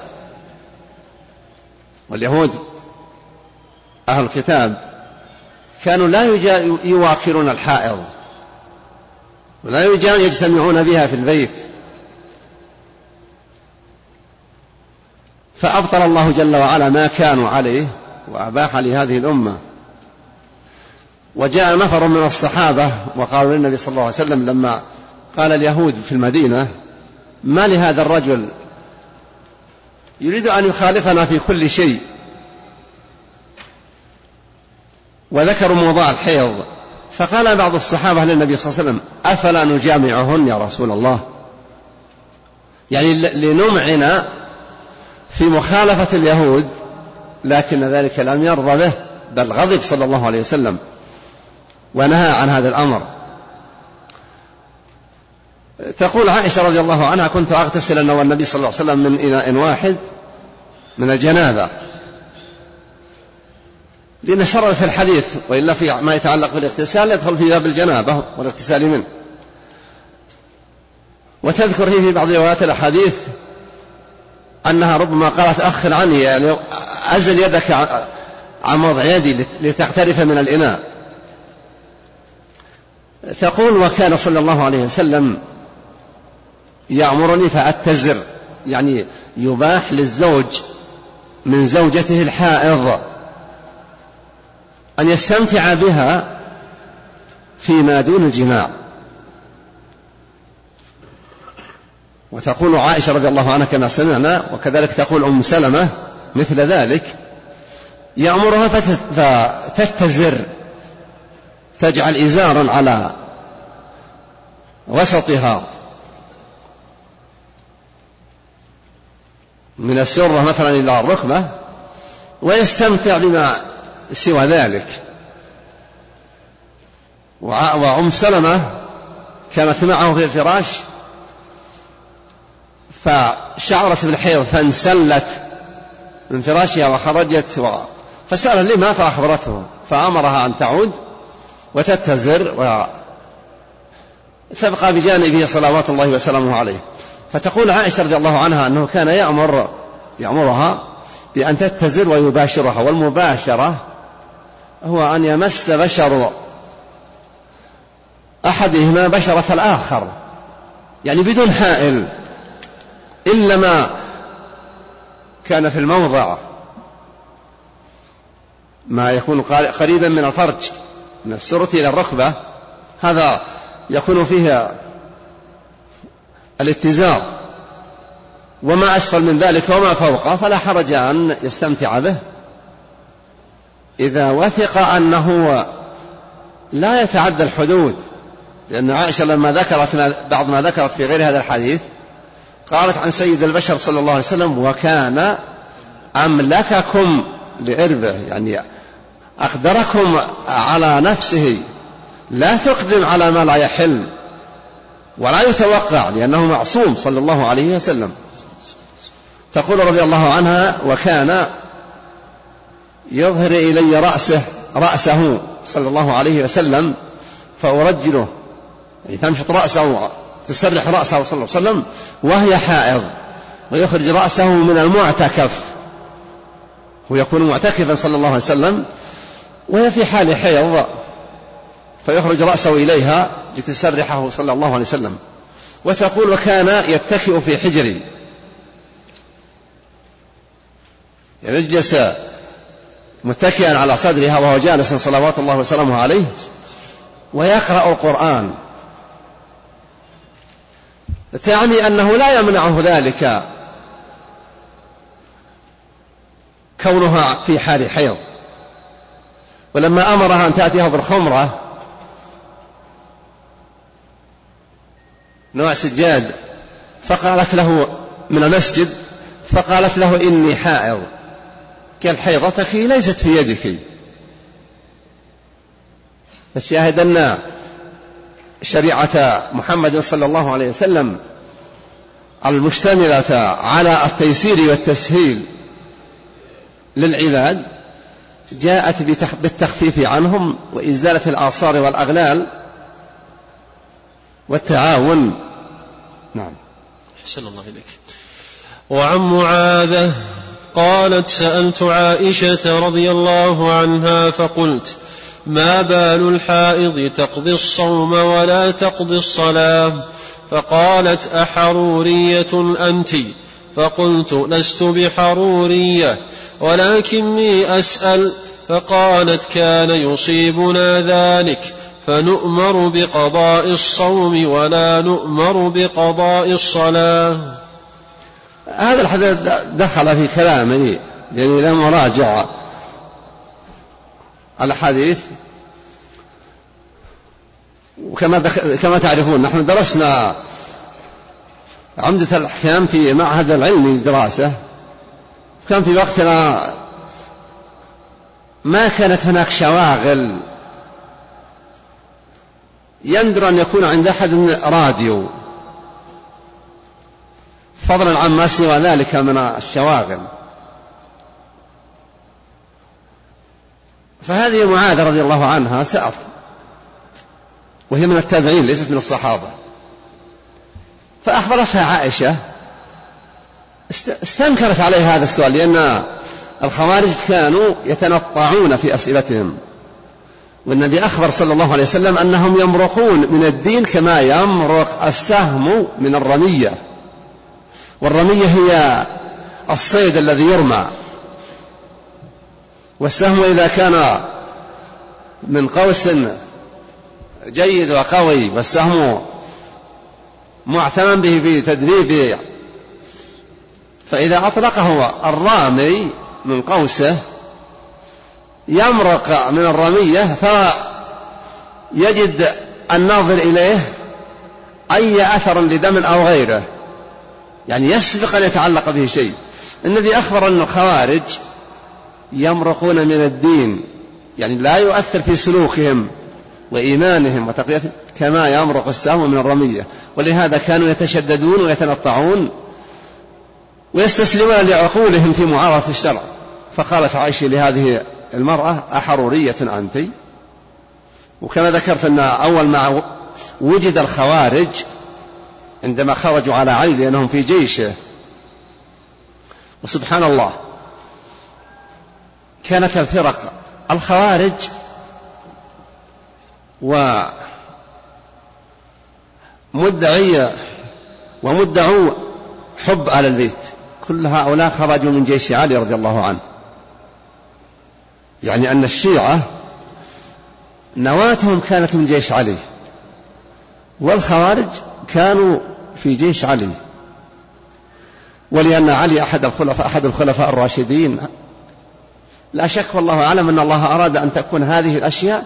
واليهود أهل الكتاب كانوا لا يواكرون الحائض ولا يجتمعون بها في البيت. فأبطل الله جل وعلا ما كانوا عليه وأباح لهذه الأمة. وجاء نفر من الصحابة وقالوا للنبي صلى الله عليه وسلم لما قال اليهود في المدينة ما لهذا الرجل؟ يريد أن يخالفنا في كل شيء. وذكروا موضوع الحيض. فقال بعض الصحابة للنبي صلى الله عليه وسلم أفلا نجامعهن يا رسول الله؟ يعني لنمعن في مخالفة اليهود لكن ذلك لم يرضى به بل غضب صلى الله عليه وسلم ونهى عن هذا الأمر. تقول عائشة رضي الله عنها كنت أغتسل أنا والنبي صلى الله عليه وسلم من إناء واحد من الجنابة. لأن شرط في الحديث وإلا في ما يتعلق بالاغتسال يدخل في باب الجنابة والاغتسال منه. وتذكر هي في بعض روايات الأحاديث أنها ربما قالت أخر عني يعني أزل يدك عن موضع يدي لتقترف من الإناء. تقول وكان صلى الله عليه وسلم يأمرني فأتزر يعني يباح للزوج من زوجته الحائض أن يستمتع بها فيما دون الجماع. وتقول عائشة رضي الله عنها كما سمعنا وكذلك تقول أم سلمة مثل ذلك يأمرها فتتزر تجعل إزارا على وسطها. من السرة مثلا إلى الركبة ويستمتع بما سوى ذلك. وأم سلمة كانت معه في الفراش فشعرت بالحيض فانسلت من فراشها وخرجت و... فسأل لما فأخبرته فأمرها أن تعود وتتزر وتبقى بجانبه صلوات الله وسلامه عليه. فتقول عائشة رضي الله عنها أنه كان يأمر يأمرها بأن تتزر ويباشرها والمباشرة هو أن يمس بشر أحدهما بشرة الآخر يعني بدون حائل. إلا ما كان في الموضع ما يكون قريبا من الفرج من السرة إلى الركبة. هذا يكون فيه الاتزار وما أسفل من ذلك وما فوقه فلا حرج أن يستمتع به. إذا وثق أنه لا يتعدى الحدود لأن عائشة لما ذكرت بعض ما ذكرت في غير هذا الحديث قالت عن سيد البشر صلى الله عليه وسلم وكان أملككم لإربه يعني أقدركم على نفسه. لا تقدم على ما لا يحل ولا يتوقع لأنه معصوم صلى الله عليه وسلم. تقول رضي الله عنها وكان يظهر إلي رأسه رأسه صلى الله عليه وسلم فأرجله. يعني تمشط رأسه تسرح رأسه صلى الله عليه وسلم وهي حائض ويخرج رأسه من المعتكف. ويكون معتكفا صلى الله عليه وسلم وهي في حال حيض فيخرج رأسه إليها لتسرحه صلى الله عليه وسلم. وتقول وكان يتكئ في حجري يعني يجلس متكئا على صدرها وهو جالس صلوات الله وسلامه عليه ويقرأ القرآن. تعني أنه لا يمنعه ذلك. كونها في حال حيض. ولما أمرها أن تأتيها بالخمرة نوع سجاد فقالت له من المسجد فقالت له إني حائض. قال حيضتك ليست في يدك. فالشاهد أن شريعة محمد صلى الله عليه وسلم المشتملة على التيسير والتسهيل للعباد جاءت بالتخفيف عنهم وإزالة الآثار والأغلال والتعاون. نعم. أحسن الله إليك. وعن معاذة قالت سألت عائشة رضي الله عنها فقلت ما بال الحائض تقضي الصوم ولا تقضي الصلاة؟ فقالت أحرورية أنت. فقلت لست بحرورية ولكني أسأل. فقالت كان يصيبنا ذلك فنؤمر بقضاء الصوم ولا نؤمر بقضاء الصلاة. هذا الحديث دخل في كلامي لأني لم أراجع. الحديث وكما كما تعرفون نحن درسنا عمدة الأحكام في معهد العلمي دراسة كان في وقتنا ما كانت هناك شواغل يندر أن يكون عند أحد راديو. فضلا عن ما سوى ذلك من الشواغل. فهذه معاذ رضي الله عنها سألت وهي من التابعين ليست من الصحابة. فأخبرتها عائشة استنكرت عليها هذا السؤال لأن الخوارج كانوا يتنطعون في أسئلتهم. والنبي أخبر صلى الله عليه وسلم أنهم يمرقون من الدين كما يمرق السهم من الرمية. والرمية هي الصيد الذي يرمى. والسهم إذا كان من قوس جيد وقوي والسهم معتمن به في تدريب. فإذا أطلقه الرامي من قوسه يمرق من الرمية فيجد الناظر إليه أي أثر لدم أو غيره. يعني يسبق أن يتعلق به شيء. الذي أخبر أن الخوارج يمرقون من الدين يعني لا يؤثر في سلوكهم وإيمانهم وتقويتهم كما يمرق السهم من الرمية. ولهذا كانوا يتشددون ويتنطعون ويستسلمون لعقولهم في معارضة الشرع. فقالت عائشة لهذه المرأة أحرورية أنت؟ وكما ذكرت أن أول ما وجد الخوارج عندما خرجوا على علي لأنهم في جيشه. وسبحان الله كانت الفرق الخوارج ومدعي ومدعو حب آل البيت. كل هؤلاء خرجوا من جيش علي رضي الله عنه. يعني أن الشيعة نواتهم كانت من جيش علي والخوارج كانوا في جيش علي. ولأن علي أحد الخلفاء أحد الخلفاء الراشدين لا شك والله أعلم أن الله أراد أن تكون هذه الأشياء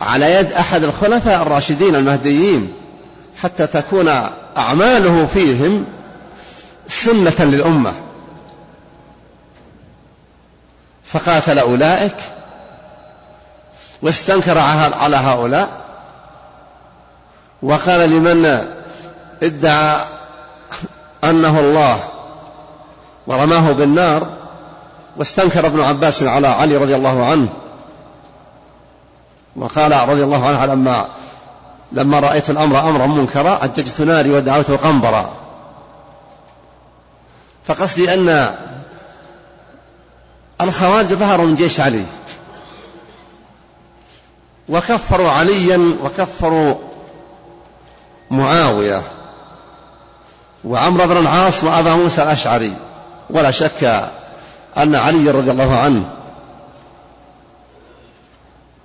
على يد أحد الخلفاء الراشدين المهديين حتى تكون أعماله فيهم سنة للأمة. فقاتل أولئك واستنكر على هؤلاء. وقال لمن ادعى أنه الله ورماه بالنار. واستنكر ابن عباس على علي رضي الله عنه وقال رضي الله عنه لما لما رأيت الأمر أمرا منكرا أججت ناري ودعوته قنبرا فقصدي أن الخوارج ظهروا من جيش علي. وكفروا عليا وكفروا معاوية وعمرو بن العاص وأبا موسى الأشعري. ولا شك أن علي رضي الله عنه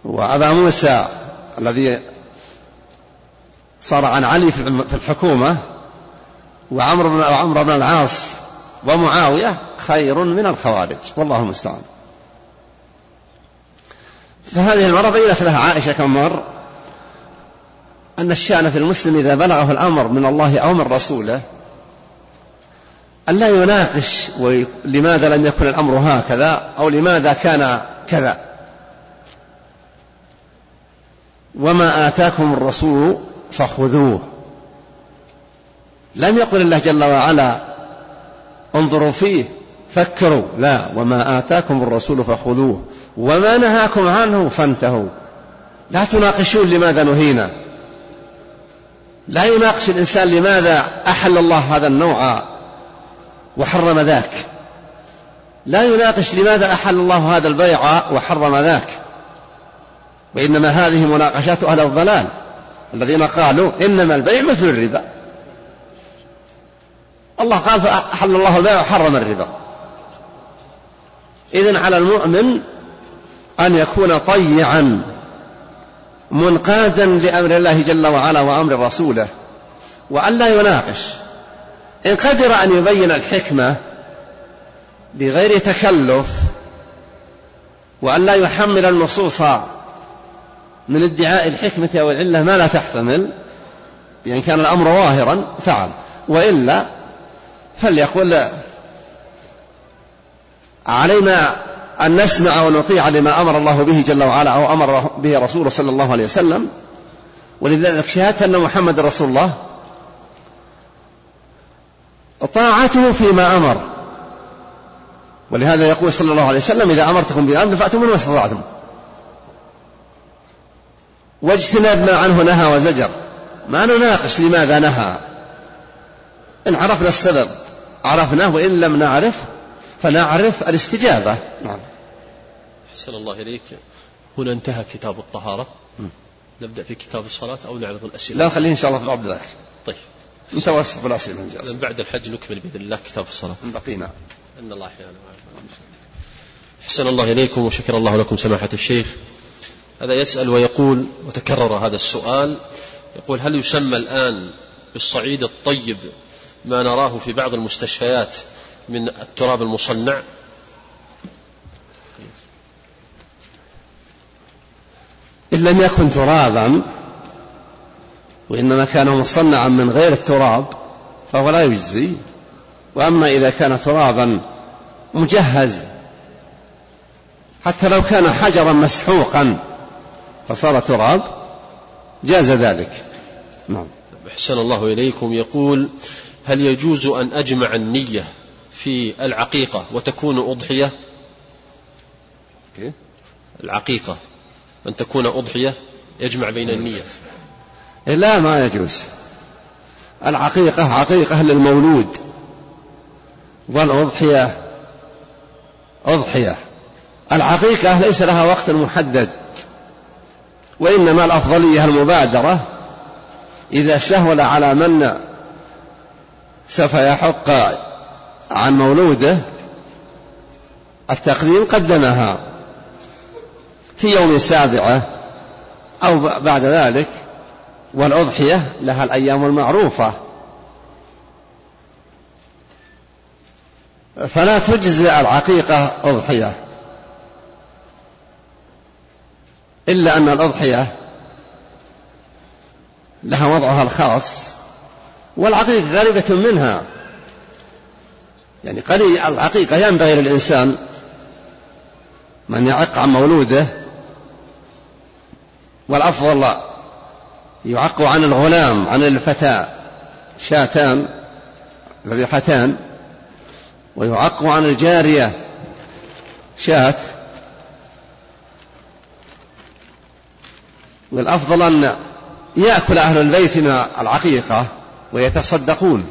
وأبا موسى الذي صار عن علي في الحكومة وعمرو بن عمرو بن العاص ومعاوية خير من الخوارج. والله المستعان. فهذه المرة بينت لها عائشة كم مر أن الشأن في المسلم إذا بلغه الأمر من الله أو من رسوله أن لا يناقش لماذا لم يكن الأمر هكذا أو لماذا كان كذا. وما آتاكم الرسول فخذوه. لم يقل الله جل وعلا انظروا فيه فكروا. لا وما آتاكم الرسول فخذوه. وما نهاكم عنه فانتهوا. لا تناقشون لماذا نهينا. لا يناقش الإنسان لماذا أحل الله هذا النوع. وحرم ذاك. لا يناقش لماذا أحل الله هذا البيع وحرم ذاك. وإنما هذه مناقشات أهل الضلال الذين قالوا إنما البيع مثل الربا. الله قال فأحل الله البيع وحرم الربا. إذن على المؤمن أن يكون طيعا منقادا لأمر الله جل وعلا وأمر رسوله وأن لا يناقش. إن قدر أن يبين الحكمة بغير تكلف وأن لا يحمل النصوص من ادعاء الحكمة أو العلة ما لا تحتمل بأن كان الأمر ظاهرا فعل. وإلا فليقول علينا أن نسمع ونطيع لما أمر الله به جل وعلا أو أمر به رسوله صلى الله عليه وسلم. ولذلك شهادة أن محمد رسول الله طاعته فيما أمر. ولهذا يقول صلى الله عليه وسلم إذا أمرتكم بأمر فأتوا منه ما استطعتم. واجتناب ما عنه نهى وزجر. ما نناقش لماذا نهى. إن عرفنا السبب عرفناه وإن لم نعرف فنعرف الاستجابة. نعم. أحسن الله إليك. هنا انتهى كتاب الطهارة. م. نبدأ في كتاب الصلاة أو نعرض الأسئلة؟ لا خليه إن شاء الله في الأرض ذاك طيب. متوسط إن شاء الله بعد الحج نكمل بإذن الله كتاب الصلاة. بقينا. أن الله أحيانا أحسن الله إليكم وشكر الله لكم سماحة الشيخ. هذا يسأل ويقول وتكرر هذا السؤال. يقول هل يسمى الآن بالصعيد الطيب ما نراه في بعض المستشفيات من التراب المصنع؟ إن لم يكن ترابا وإنما كان مصنعا من غير التراب فهو لا يجزي. وأما إذا كان ترابا مجهز حتى لو كان حجرا مسحوقا فصار تراب جاز ذلك. نعم. أحسن الله إليكم. يقول هل يجوز أن أجمع النية في العقيقة وتكون أضحية؟ العقيقة أن تكون أضحية يجمع بين النية. لا ما يجوز. العقيقة عقيقة للمولود. والأضحية أضحية. العقيقة ليس لها وقت محدد. وإنما الأفضلية المبادرة. إذا سهل على من سوف يحق عن مولوده التقديم قدمها في يوم سابعة أو بعد ذلك. والأضحية لها الأيام المعروفة. فلا تجزي العقيقة أضحية. إلا أن الأضحية لها وضعها الخاص والعقيقة غالبة منها. يعني العقيقة ينبغي للإنسان من يعق عن مولوده والأفضل يعق عن الغلام عن الفتى شاتان ذبيحتان ويعق عن الجارية شاة والأفضل أن يأكل أهل البيت من العقيقة ويتصدقون.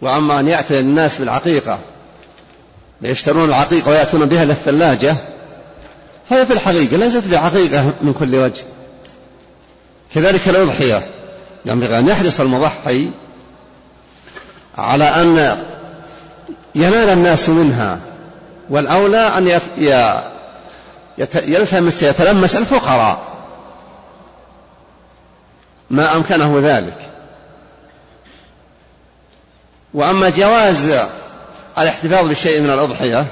وأما أن يأتي الناس بالعقيقة ليشترون العقيقة ويأتون بها إلى الثلاجة فهي في الحقيقة ليست بعقيقة من كل وجه. كذلك الأضحية ينبغي أن يحرص المضحي على أن ينال الناس منها والأولى أن يلتمس يتلمس الفقراء. ما أمكنه ذلك. وأما جواز الاحتفاظ بشيء من الأضحية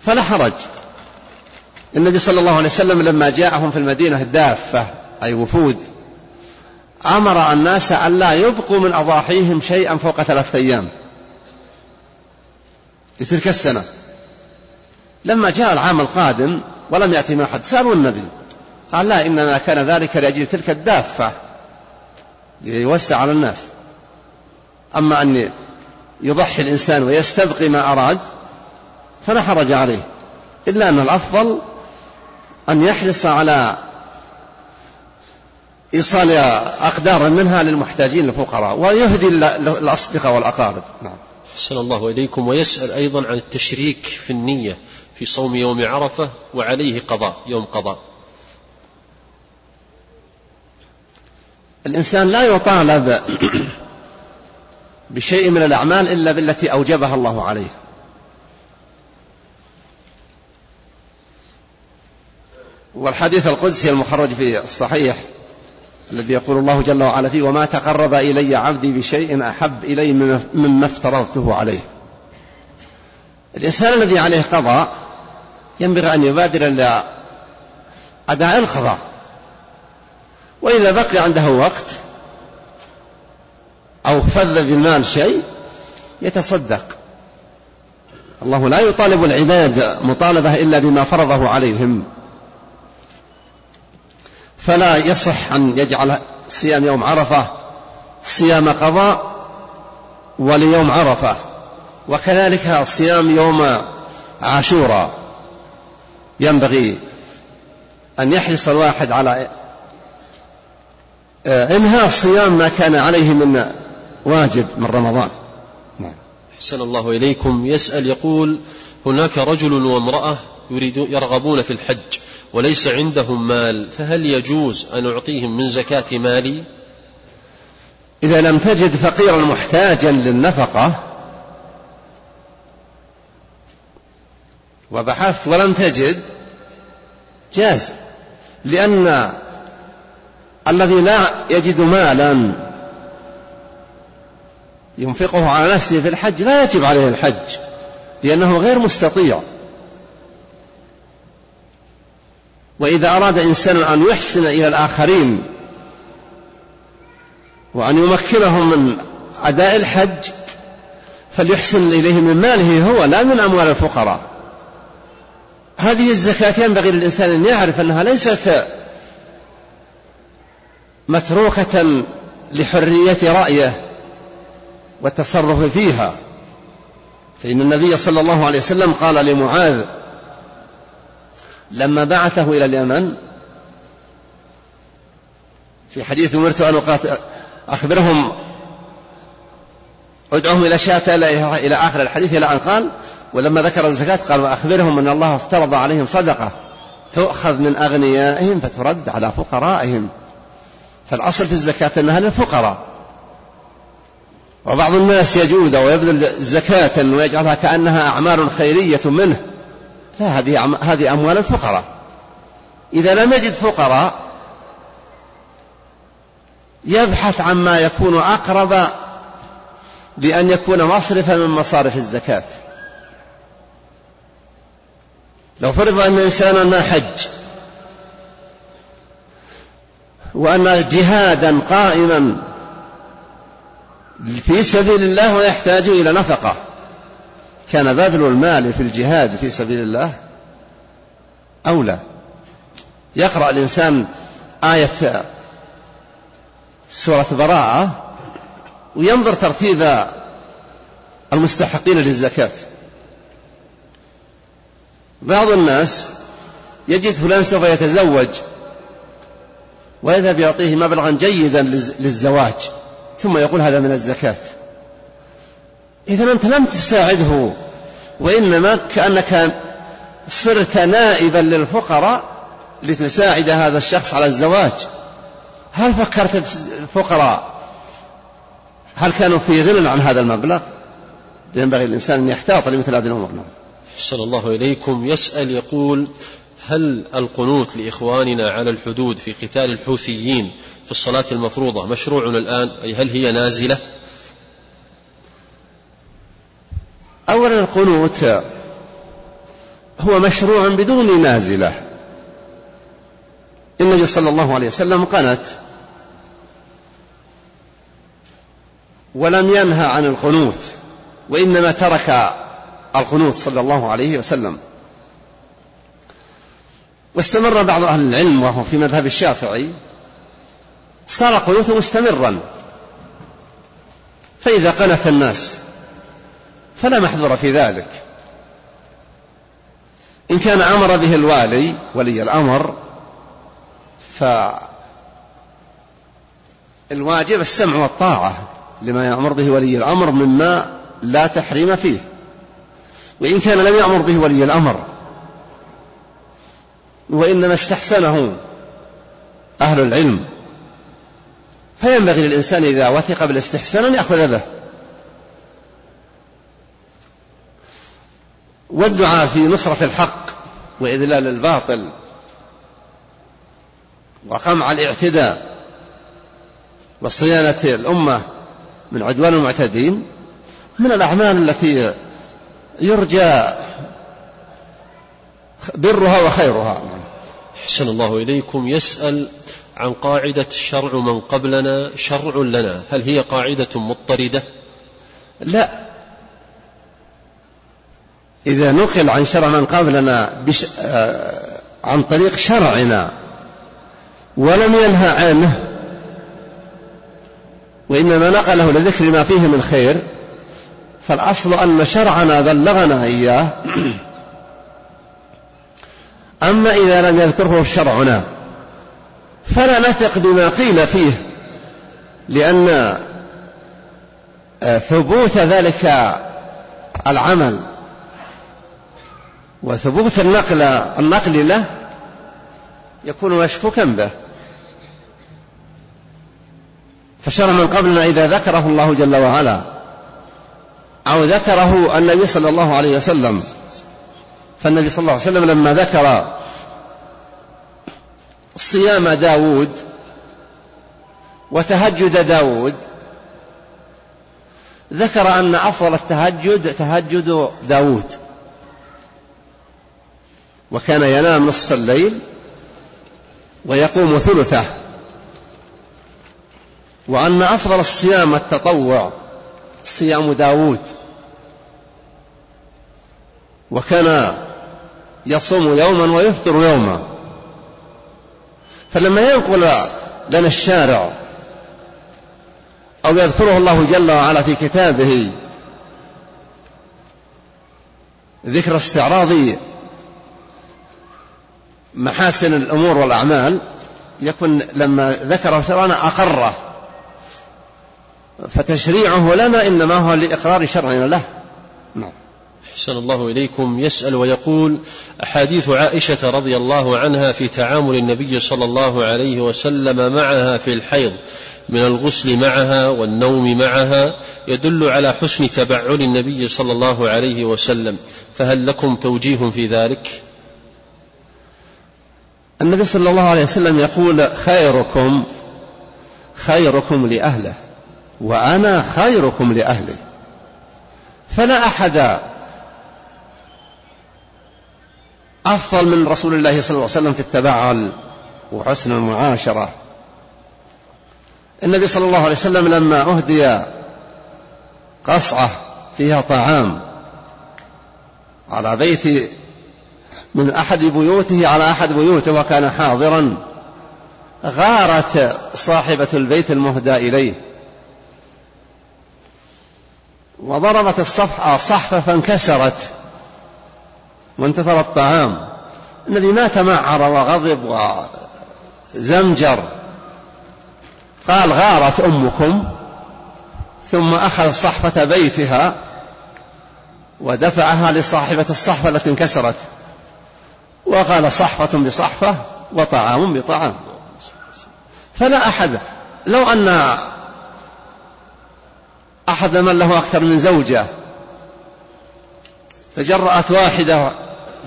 فلا حرج. النبي صلى الله عليه وسلم لما جاءهم في المدينة الدافة أي وفود. أمر الناس أن لا يبقوا من أضاحيهم شيئا فوق ثلاثة أيام. لتلك السنة. لما جاء العام القادم ولم يأتي ما أحد سألوا النبي. قال لا إنما كان ذلك لأجل تلك الدافة. ليوسع على الناس. أما أن يضحي الإنسان ويستبقي ما أراد فلا حرج عليه. إلا أن الأفضل أن يحرص على إيصال أقدار منها للمحتاجين الفقراء ويهدي الأصدقاء والأقارب. نعم. حسن الله إليكم ويسأل أيضا عن التشريك في النية في صوم يوم عرفة وعليه قضاء يوم قضاء. الإنسان لا يطالب بشيء من الأعمال إلا بالتي أوجبها الله عليه. والحديث القدسي المخرج في الصحيح الذي يقول الله جل وعلا فيه وما تقرب إلي عبدي بشيء أحب إلي مما افترضته عليه. الإنسان الذي عليه قضاء ينبغي أن يبادر إلى أداء القضاء. وإذا بقي عنده وقت أو فذ بالمال شيء يتصدق. الله لا يطالب العباد مطالبة إلا بما فرضه عليهم. فلا يصح أن يجعل صيام يوم عرفة صيام قضاء وليوم عرفة. وكذلك صيام يوم عاشوراء ينبغي أن يحرص الواحد على إنهاء الصيام ما كان عليه من واجب من رمضان. أحسن الله إليكم. يسأل يقول هناك رجل وامرأة يريد يرغبون في الحج وليس عندهم مال فهل يجوز أن أعطيهم من زكاة مالي؟ إذا لم تجد فقيرا محتاجا للنفقة وبحثت ولم تجد جاز لأن الذي لا يجد مالا ينفقه على نفسه في الحج لا يجب عليه الحج لأنه غير مستطيع. وإذا أراد إنسان أن يحسن إلى الآخرين وأن يمكنهم من أداء الحج فليحسن إليه من ماله هو لا من أموال الفقراء. هذه الزكاة ينبغي للإنسان أن يعرف أنها ليست متروكة لحرية رأيه والتصرف فيها. فإن النبي صلى الله عليه وسلم قال لمعاذ لما بعثه إلى اليمن في حديث أمرت أن أخبرهم أدعوهم إلى شاة إلى آخر الحديث إلى أن قال ولما ذكر الزكاة قال وأخبرهم أن الله افترض عليهم صدقة تؤخذ من أغنيائهم فترد على فقرائهم. فالأصل في الزكاة أنها للفقراء. وبعض الناس يجود ويبذل زكاة ويجعلها كأنها أعمال خيرية منه. لا هذه هذه أموال الفقراء. إذا لم يجد فقراء يبحث عما يكون أقرب بأن يكون مصرفا من مصارف الزكاة. لو فرض أن إنسانا ما حج وأن جهادا قائما في سبيل الله ويحتاج إلى نفقة كان بذل المال في الجهاد في سبيل الله أولى يقرأ الإنسان آية سورة براءة وينظر ترتيب المستحقين للزكاة. بعض الناس يجد فلان سوف يتزوج ويذهب يعطيه مبلغا جيدا للزواج ثم يقول هذا من الزكاة. إذا أنت لم تساعده وإنما كأنك صرت نائبا للفقراء لتساعد هذا الشخص على الزواج. هل فكرت الفقراء؟ هل كانوا في غنى عن هذا المبلغ؟ ينبغي الإنسان أن يحتاط لمثل هذه الأمور. نعم. أحسن الله إليكم. يسأل يقول هل القنوت لإخواننا على الحدود في قتال الحوثيين في الصلاة المفروضة مشروع الآن؟ أي هل هي نازلة؟ أولا القنوت هو مشروع بدون نازلة. النبي صلى الله عليه وسلم قنت ولم ينهى عن القنوت وإنما ترك القنوت صلى الله عليه وسلم. واستمر بعض أهل العلم وهو في مذهب الشافعي صار قنوت مستمرا. فإذا قنت الناس فلا محذور في ذلك. إن كان أمر به الوالي ولي الأمر فالواجب السمع والطاعة لما يأمر به ولي الأمر مما لا تحريم فيه. وإن كان لم يأمر به ولي الأمر وإنما استحسنه أهل العلم فينبغي للإنسان إذا وثق بالاستحسان أن يأخذ به. والدعاء في نصرة الحق وإذلال الباطل وقمع الاعتداء وصيانة الأمة من عدوان المعتدين من الأعمال التي يرجى برها وخيرها. أحسن الله إليكم. يسأل عن قاعدة شرع من قبلنا شرع لنا. هل هي قاعدة مضطردة؟ لا. إذا نقل عن شرع من قبلنا بش... آه... عن طريق شرعنا ولم ينهى عنه وإنما نقله لذكر ما فيه من خير فالأصل أن شرعنا بلغنا إياه. أما إذا لم يذكره شرعنا فلا نثق بما قيل فيه لأن آه، ثبوت ذلك العمل وثبوت النقل النقل له يكون مشكوكا به. فشرع من قبلنا إذا ذكره الله جل وعلا أو ذكره النبي صلى الله عليه وسلم. فالنبي صلى الله عليه وسلم لما ذكر صيام داود وتهجد داود ذكر أن أفضل التهجد تهجد داود. وكان ينام نصف الليل ويقوم ثلثه. وأن أفضل الصيام التطوع صيام داود وكان يصوم يوما ويفطر يوما. فلما ينقل لنا الشارع أو يذكره الله جل وعلا في كتابه ذكر استعراض محاسن الأمور والأعمال يكون لما ذكره شرعنا أقره. فتشريعه لنا إنما هو لإقرار شرعنا له. نعم. أحسن الله إليكم. يسأل ويقول أحاديث عائشة رضي الله عنها في تعامل النبي صلى الله عليه وسلم معها في الحيض من الغسل معها والنوم معها يدل على حسن تبعل النبي صلى الله عليه وسلم. فهل لكم توجيه في ذلك؟ النبي صلى الله عليه وسلم يقول خيركم خيركم لأهله وأنا خيركم لأهلي فلا أحد أفضل من رسول الله صلى الله عليه وسلم في التبعل وحسن المعاشرة. النبي صلى الله عليه وسلم لما أهدي قصعة فيها طعام على بيت من أحد بيوته على أحد بيوته وكان حاضرا غارت صاحبة البيت المهدى إليه. وضربت الصفحة صحفة فانكسرت وانتثر الطعام. الذي ما تمعر وغضب وزمجر. قال غارت أمكم. ثم أخذ صحفة بيتها ودفعها لصاحبة الصحفة التي انكسرت. وقال صحفة بصحفة وطعام بطعام. فلا أحد لو أن أحد من له أكثر من زوجة تجرأت واحدة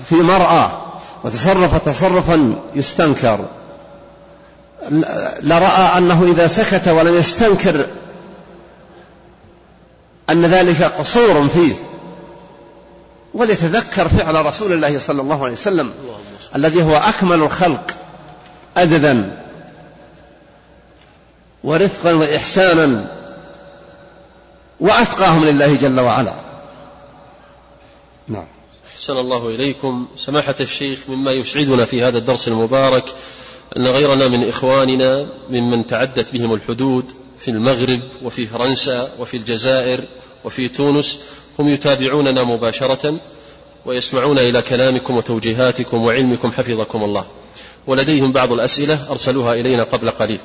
في مرأة وتصرف تصرفا يستنكر لرأى أنه إذا سكت ولم يستنكر أن ذلك قصور فيه. وليتذكر فعل رسول الله صلى الله عليه وسلم الذي هو أكمل الخلق أدبا ورفقا وإحسانا وأتقاهم لله جل وعلا. نعم. أحسن الله إليكم. سماحة الشيخ مما يسعدنا في هذا الدرس المبارك أن غيرنا من إخواننا ممن تعدت بهم الحدود في المغرب وفي فرنسا وفي الجزائر وفي تونس هم يتابعوننا مباشرة ويسمعون إلى كلامكم وتوجيهاتكم وعلمكم حفظكم الله. ولديهم بعض الأسئلة أرسلوها إلينا قبل قليل.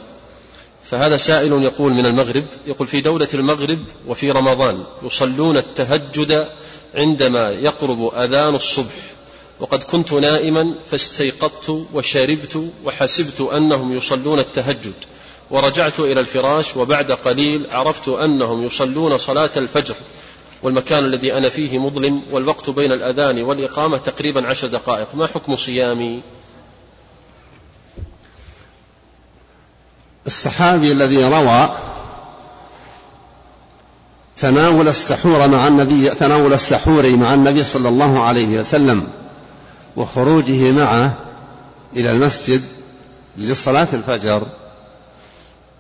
فهذا سائل يقول من المغرب يقول في دولة المغرب وفي رمضان يصلون التهجد عندما يقرب أذان الصبح. وقد كنت نائما فاستيقظت وشربت وحسبت أنهم يصلون التهجد. ورجعت إلى الفراش وبعد قليل عرفت أنهم يصلون صلاة الفجر. والمكان الذي أنا فيه مظلم والوقت بين الأذان والإقامة تقريبا عشر دقائق. ما حكم صيامي؟ الصحابي الذي روى تناول السحور مع النبي تناول السحور مع النبي صلى الله عليه وسلم وخروجه معه إلى المسجد لصلاة الفجر.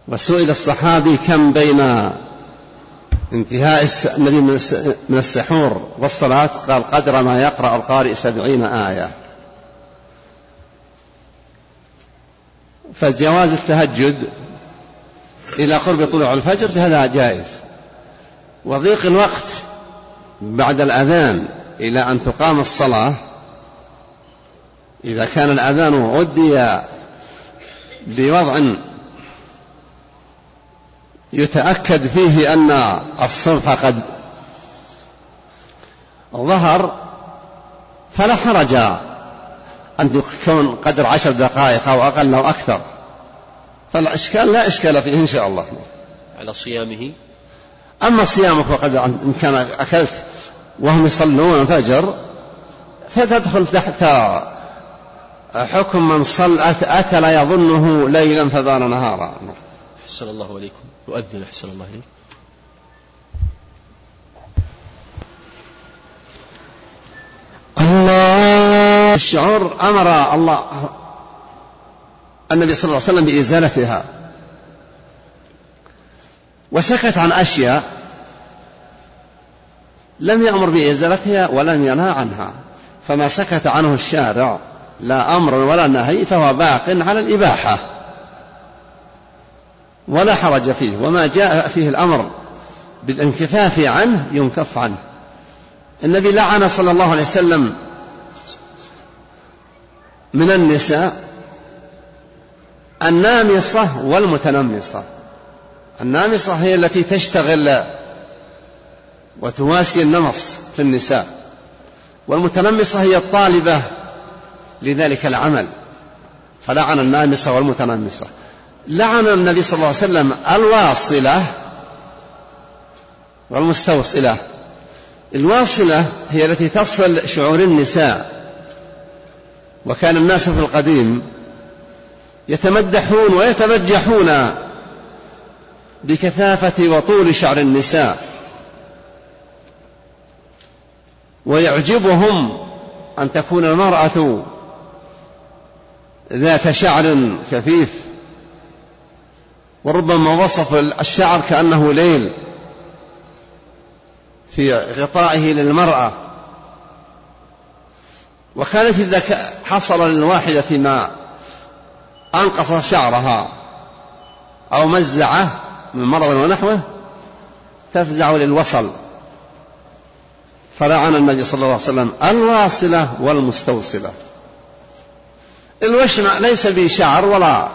وسئل الصحابي كم بين انتهاء النبي من السحور والصلاة قال قدر ما يقرأ القارئ سبعين آية. فجواز التهجد إلى قرب طلوع الفجر هذا جائز. وضيق الوقت بعد الأذان إلى أن تقام الصلاة إذا كان الأذان أدي بوضع يتأكد فيه أن الصبح قد ظهر فلا حرج أن تكون قدر عشر دقائق أو أقل أو أكثر. فالإشكال لا إشكال فيه إن شاء الله. على صيامه؟ أما صيامك وقد إن كان أكلت وهم يصلون الفجر فتدخل تحت حكم من صلى أكل يظنه ليلا فبان نهارا. أحسن الله عليكم. يؤذن أحسن الله إليك. الله الشعور أمر الله النبي صلى الله عليه وسلم بإزالتها. وسكت عن أشياء لم يأمر بإزالتها ولم ينهى عنها. فما سكت عنه الشارع لا أمر ولا نهي فهو باق على الإباحة. ولا حرج فيه وما جاء فيه الأمر بالانكفاف عنه ينكف عنه. النبي لعن صلى الله عليه وسلم من النساء النامصة والمتنمصة. النامصة هي التي تشتغل وتواسي النمص في النساء والمتنمصة هي الطالبة لذلك العمل. فلعن النامصة والمتنمصة. لعن النبي صلى الله عليه وسلم الواصلة والمستوصلة. الواصلة هي التي تصل شعور النساء. وكان الناس في القديم يتمدحون ويتبجحون بكثافة وطول شعر النساء. ويعجبهم أن تكون المرأة ذات شعر كثيف وربما وصف الشعر كأنه ليل في غطائه للمرأة. وكانت إذا حصل للواحدة ما أنقص شعرها أو مزعه من مرض ونحوه تفزع للوصل. فلعن النبي صلى الله عليه وسلم الواصلة والمستوصلة. الوشم ليس بشعر ولا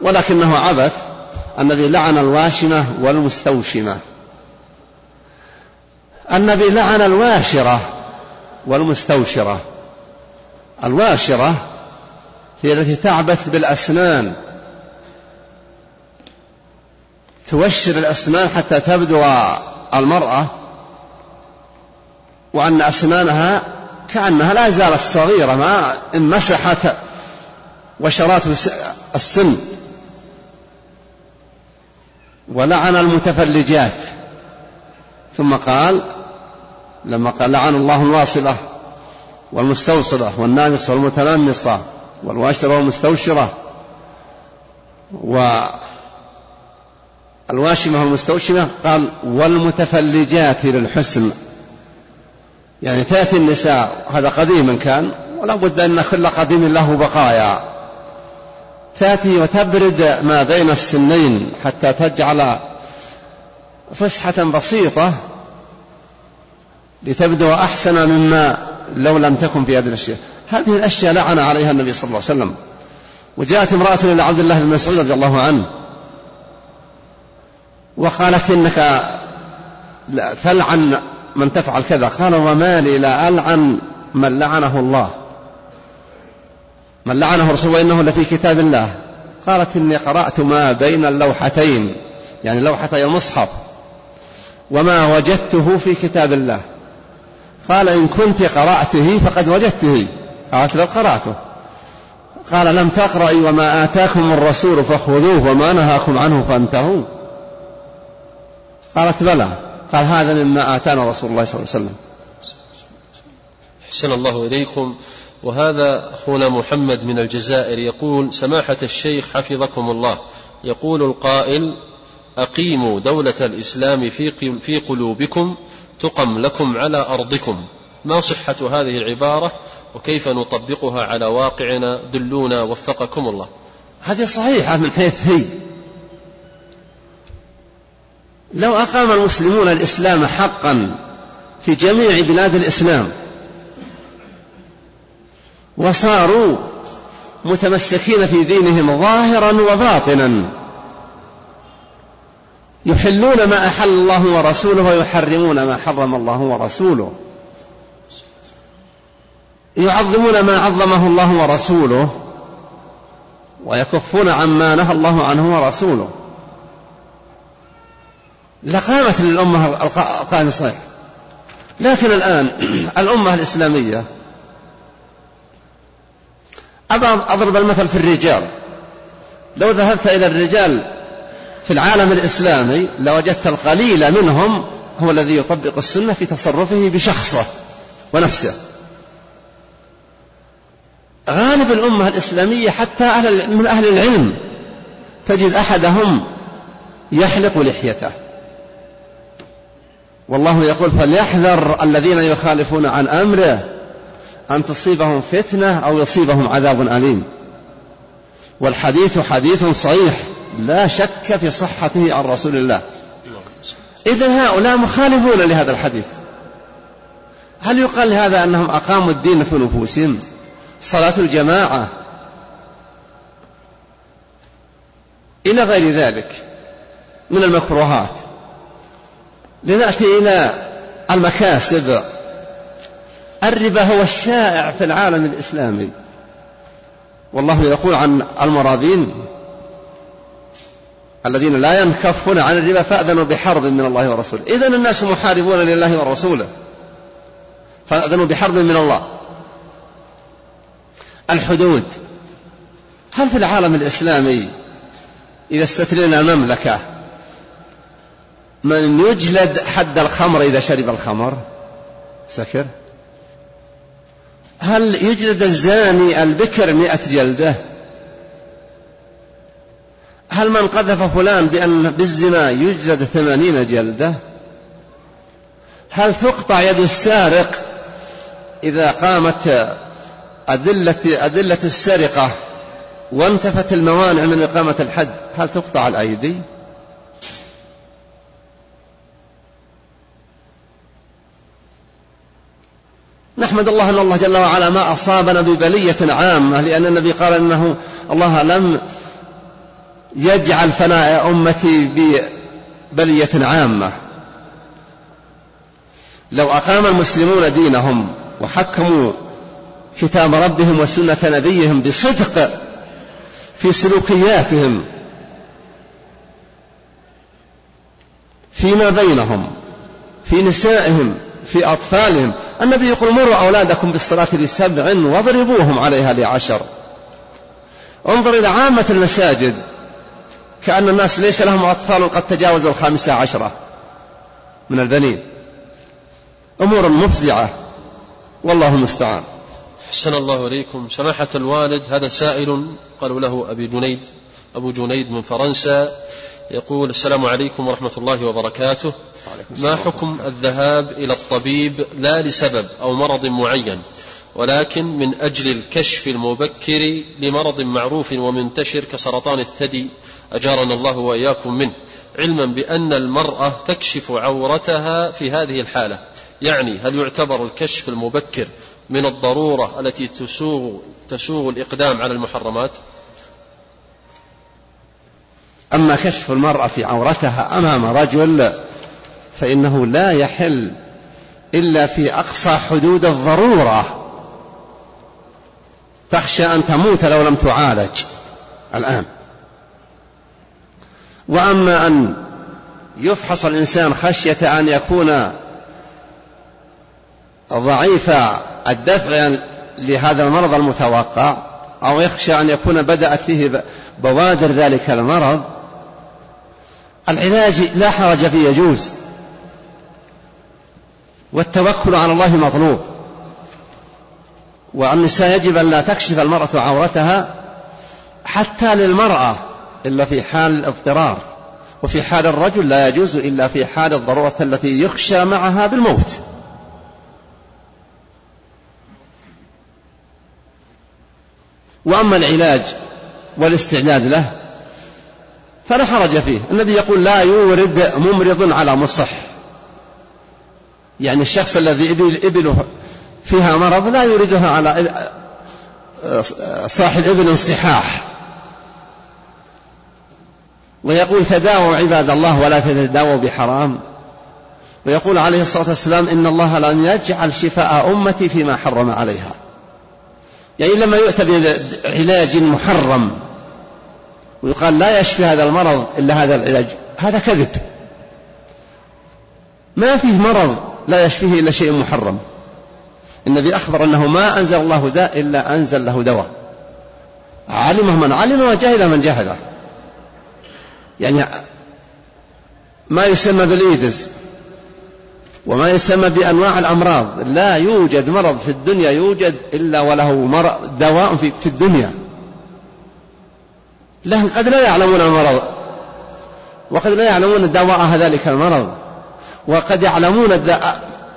ولكنه عبث. النبي لعن الواشمة والمستوشمة. النبي لعن الواشرة والمستوشرة. الواشرة هي التي تعبث بالأسنان. توشر الأسنان حتى تبدو المرأة وأن أسنانها كأنها لا زالت صغيرة ما إن مسحت وشرات السن. ولعن المتفلجات. ثم قال لما قال لعن الله الواصلة والمستوصلة والنامصة والمتنمصة والواشرة والمستوشرة والواشمة والمستوشمة قال والمتفلجات للحسن. يعني تأتي النساء هذا قديما كان ولا بد أن كل قديم له بقايا. تأتي وتبرد ما بين السنين حتى تجعل فسحة بسيطة لتبدو أحسن مما لو لم تكن في هذه الأشياء. هذه الأشياء لعن عليها النبي صلى الله عليه وسلم. وجاءت امرأة إلى عبد الله بن مسعود رضي الله عنه وقالت إنك تلعن من تفعل كذا. قال وما لي لا ألعن من لعنه الله. من لعنه رسول الله إنه لفي كتاب الله. قالت إني قرأت ما بين اللوحتين يعني لوحتي المصحف وما وجدته في كتاب الله. قال إن كنت قرأته فقد وجدته. قالت لو قرأته. قال لم تقرأي وما آتاكم الرسول فخذوه وما نهاكم عنه فانتهوا. قالت بلى. قال هذا مما آتانا رسول الله صلى الله عليه وسلم. أحسن الله إليكم. وهذا أخونا محمد من الجزائر يقول سماحة الشيخ حفظكم الله. يقول القائل أقيموا دولة الإسلام في قلوبكم تقم لكم على أرضكم. ما صحة هذه العبارة وكيف نطبقها على واقعنا؟ دلونا وفقكم الله. هذه صحيحة من حيث هي. لو أقام المسلمون الإسلام حقا في جميع بلاد الإسلام وصاروا متمسكين في دينهم ظاهرا وباطنا. يحلون ما أحل الله ورسوله ويحرمون ما حرم الله ورسوله. يعظمون ما عظمه الله ورسوله ويكفون عما نهى الله عنه ورسوله. لقامت للأمة القائم الصحيح لكن الآن الأمة الإسلامية أبى أضرب المثل في الرجال. لو ذهبت إلى الرجال في العالم الإسلامي لوجدت القليل منهم هو الذي يطبق السنة في تصرفه بشخصه ونفسه. غالب الأمة الإسلامية حتى أهل من أهل العلم تجد أحدهم يحلق لحيته. والله يقول فليحذر الذين يخالفون عن أمره أن تصيبهم فتنة أو يصيبهم عذاب أليم. والحديث حديث صحيح لا شك في صحته عن رسول الله. إذا هؤلاء مخالفون لهذا الحديث. هل يقال هذا أنهم أقاموا الدين في نفوسهم؟ صلاة الجماعة؟ إلى غير ذلك من المكروهات. لنأتي إلى المكاسب. الربا هو الشائع في العالم الإسلامي. والله يقول عن المرابين الذين لا ينكفون عن الربا فأذنوا بحرب من الله ورسوله. إذا الناس محاربون لله ورسوله. فأذنوا بحرب من الله. الحدود. هل في العالم الإسلامي إذا استثنينا المملكة من يجلد حد الخمر إذا شرب الخمر؟ سكر. هل يجلد الزاني البكر مئة جلدة؟ هل من قذف فلان بأن بالزنا يجلد ثمانين جلدة؟ هل تقطع يد السارق إذا قامت أدلة, أدلة السرقة وانتفت الموانع من إقامة الحد؟ هل تقطع الأيدي؟ نحمد الله أن الله جل وعلا ما أصابنا ببلية عامة لأن النبي قال أنه الله لم يجعل فناء أمتي ببلية عامة. لو أقام المسلمون دينهم وحكموا كتاب ربهم وسنة نبيهم بصدق في سلوكياتهم فيما بينهم في نسائهم في أطفالهم. النبي يقول مروا أولادكم بالصلاة لسبع واضربوهم عليها لعشر انظر إلى عامة المساجد. كأن الناس ليس لهم أطفال قد تجاوزوا الخامسة عشرة من البنين. أمور مفزعة. والله المستعان. أحسن الله إليكم. سماحة الوالد هذا سائل قالوا له أبي جنيد. أبو جنيد من فرنسا. يقول السلام عليكم ورحمة الله وبركاته. ما حكم الذهاب إلى الطبيب لا لسبب أو مرض معين ولكن من أجل الكشف المبكر لمرض معروف ومنتشر كسرطان الثدي أجارنا الله وإياكم منه علما بأن المرأة تكشف عورتها في هذه الحالة. يعني هل يعتبر الكشف المبكر من الضرورة التي تسوغ تسوغ الإقدام على المحرمات؟ أما كشف المرأة عورتها أمام رجل فإنه لا يحل إلا في أقصى حدود الضرورة. تخشى أن تموت لو لم تعالج. الآن. وأما أن يفحص الإنسان خشية أن يكون ضعيف الدفع لهذا المرض المتوقع أو يخشى أن يكون بدأت فيه بوادر ذلك المرض العلاج لا حرج فيه يجوز. والتوكل على الله مطلوب. والنساء يجب أن لا تكشف المرأة عورتها حتى للمرأة إلا في حال الاضطرار. وفي حال الرجل لا يجوز إلا في حال الضرورة التي يخشى معها بالموت. وأما العلاج والاستعداد له فلا حرج فيه. النبي يقول لا يورد ممرض على مصح. يعني الشخص الذي إبله فيها مرض لا يريدها على صاحب ابن صحاح. ويقول تداووا عباد الله ولا تتداووا بحرام. ويقول عليه الصلاة والسلام إن الله لم يجعل شفاء أمتي فيما حرم عليها. يعني لما يؤتى بعلاج محرم ويقال لا يشفي هذا المرض إلا هذا العلاج. هذا كذب. ما فيه مرض لا يشفيه إلا شيء محرم. النبي أخبر أنه ما أنزل الله داء إلا أنزل له دواء. علمه من علم وجهله من جهله يعني ما يسمى بالإيدز وما يسمى بأنواع الأمراض. لا يوجد مرض في الدنيا يوجد إلا وله دواء في الدنيا. لهم قد لا يعلمون المرض. وقد لا يعلمون دواء ذلك المرض. وقد يعلمون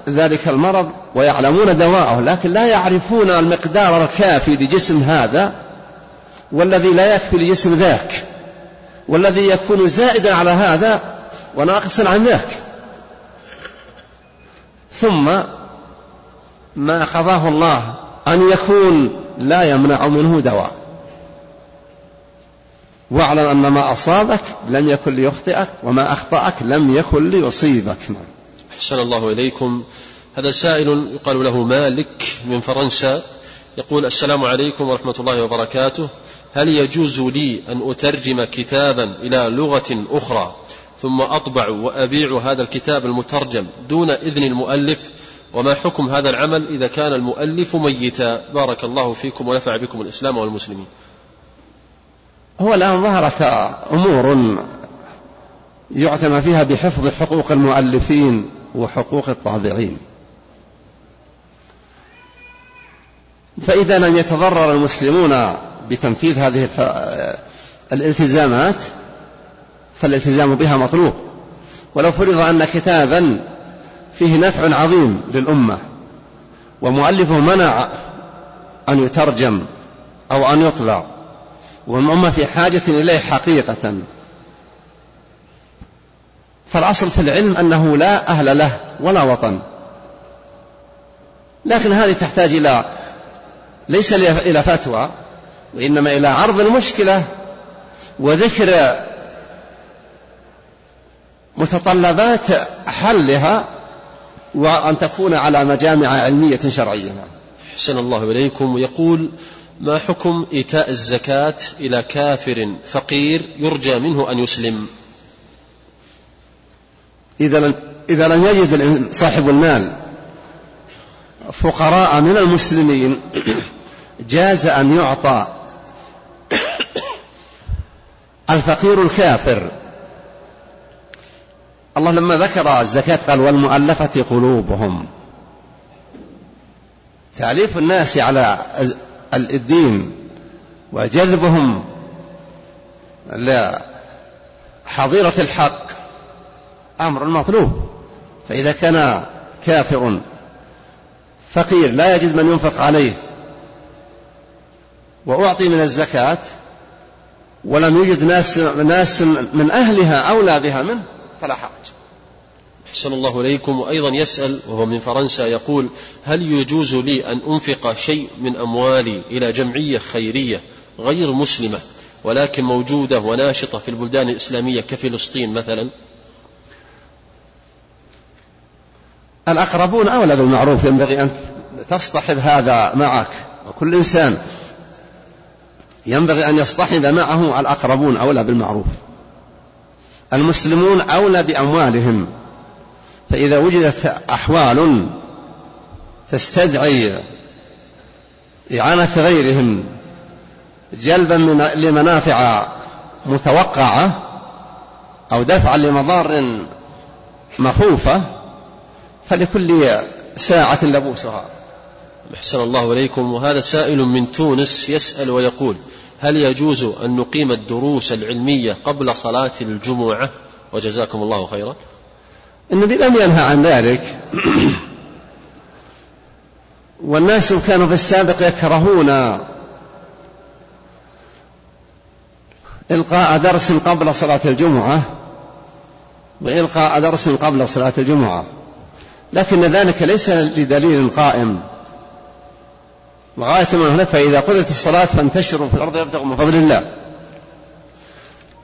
ذلك المرض ويعلمون دواءه لكن لا يعرفون المقدار الكافي لجسم هذا والذي لا يكفي لجسم ذاك. والذي يكون زائدا على هذا وناقصا عن ذاك. ثم ما قضاه الله أن يكون لا يمنع منه دواء. واعلم أن ما أصابك لم يكن ليخطئك وما أخطأك لم يكن ليصيبك. أحسن الله إليكم. هذا سائل يقال له مالك من فرنسا. يقول السلام عليكم ورحمة الله وبركاته. هل يجوز لي أن أترجم كتابا إلى لغة أخرى ثم أطبع وأبيع هذا الكتاب المترجم دون إذن المؤلف؟ وما حكم هذا العمل إذا كان المؤلف ميتا؟ بارك الله فيكم ونفع بكم الإسلام والمسلمين. هو الآن ظهرت أمور يعتنى فيها بحفظ حقوق المؤلفين وحقوق الطابعين. فإذا لم يتضرر المسلمون بتنفيذ هذه الالتزامات فالالتزام بها مطلوب. ولو فرض أن كتابا فيه نفع عظيم للأمة ومؤلفه منع أن يترجم أو أن يطبع والأمة في حاجة إليه حقيقة. فالأصل في العلم أنه لا أهل له ولا وطن. لكن هذه تحتاج إلى ليس إلى فتوى وإنما إلى عرض المشكلة وذكر متطلبات حلها وأن تكون على مجامع علمية شرعية. حسن الله إليكم. ويقول ما حكم إيتاء الزكاة إلى كافر فقير يرجى منه أن يسلم؟ إذا لم إذا لم يجد صاحب المال فقراء من المسلمين جاز أن يعطى الفقير الكافر. الله لما ذكر الزكاة قال والمؤلفة قلوبهم. تعليف الناس على الدين وجذبهم لحظيرة الحق أمر مطلوب. فإذا كان كافر فقير لا يجد من ينفق عليه. وأعطي من الزكاة ولم يوجد ناس ناس من أهلها أولى بها منه فلا حرج. أحسن الله إليكم. وأيضا يسأل وهو من فرنسا يقول هل يجوز لي أن أنفق شيء من أموالي إلى جمعية خيرية غير مسلمة ولكن موجودة وناشطة في البلدان الإسلامية كفلسطين مثلا؟ الأقربون أولى بالمعروف ينبغي أن تصطحب هذا معك. وكل إنسان ينبغي أن يصطحب معه الأقربون أولى بالمعروف. المسلمون أولى بأموالهم. فإذا وجدت أحوال تستدعي إعانة غيرهم جلبا من لمنافع متوقعة أو دفعا لمضار مخوفة فلكل ساعة لبوسها. أحسن الله إليكم. وهذا سائل من تونس يسأل ويقول هل يجوز أن نقيم الدروس العلمية قبل صلاة الجمعة؟ وجزاكم الله خيرا. النبي لم ينهى عن ذلك. والناس كانوا في السابق يكرهون إلقاء درس قبل صلاة الجمعة وإلقاء درس قبل صلاة الجمعة. لكن ذلك ليس لدليل قائم. وغاية ما هناك فإذا قضت الصلاة فانتشروا في الأرض يبتغوا من فضل الله.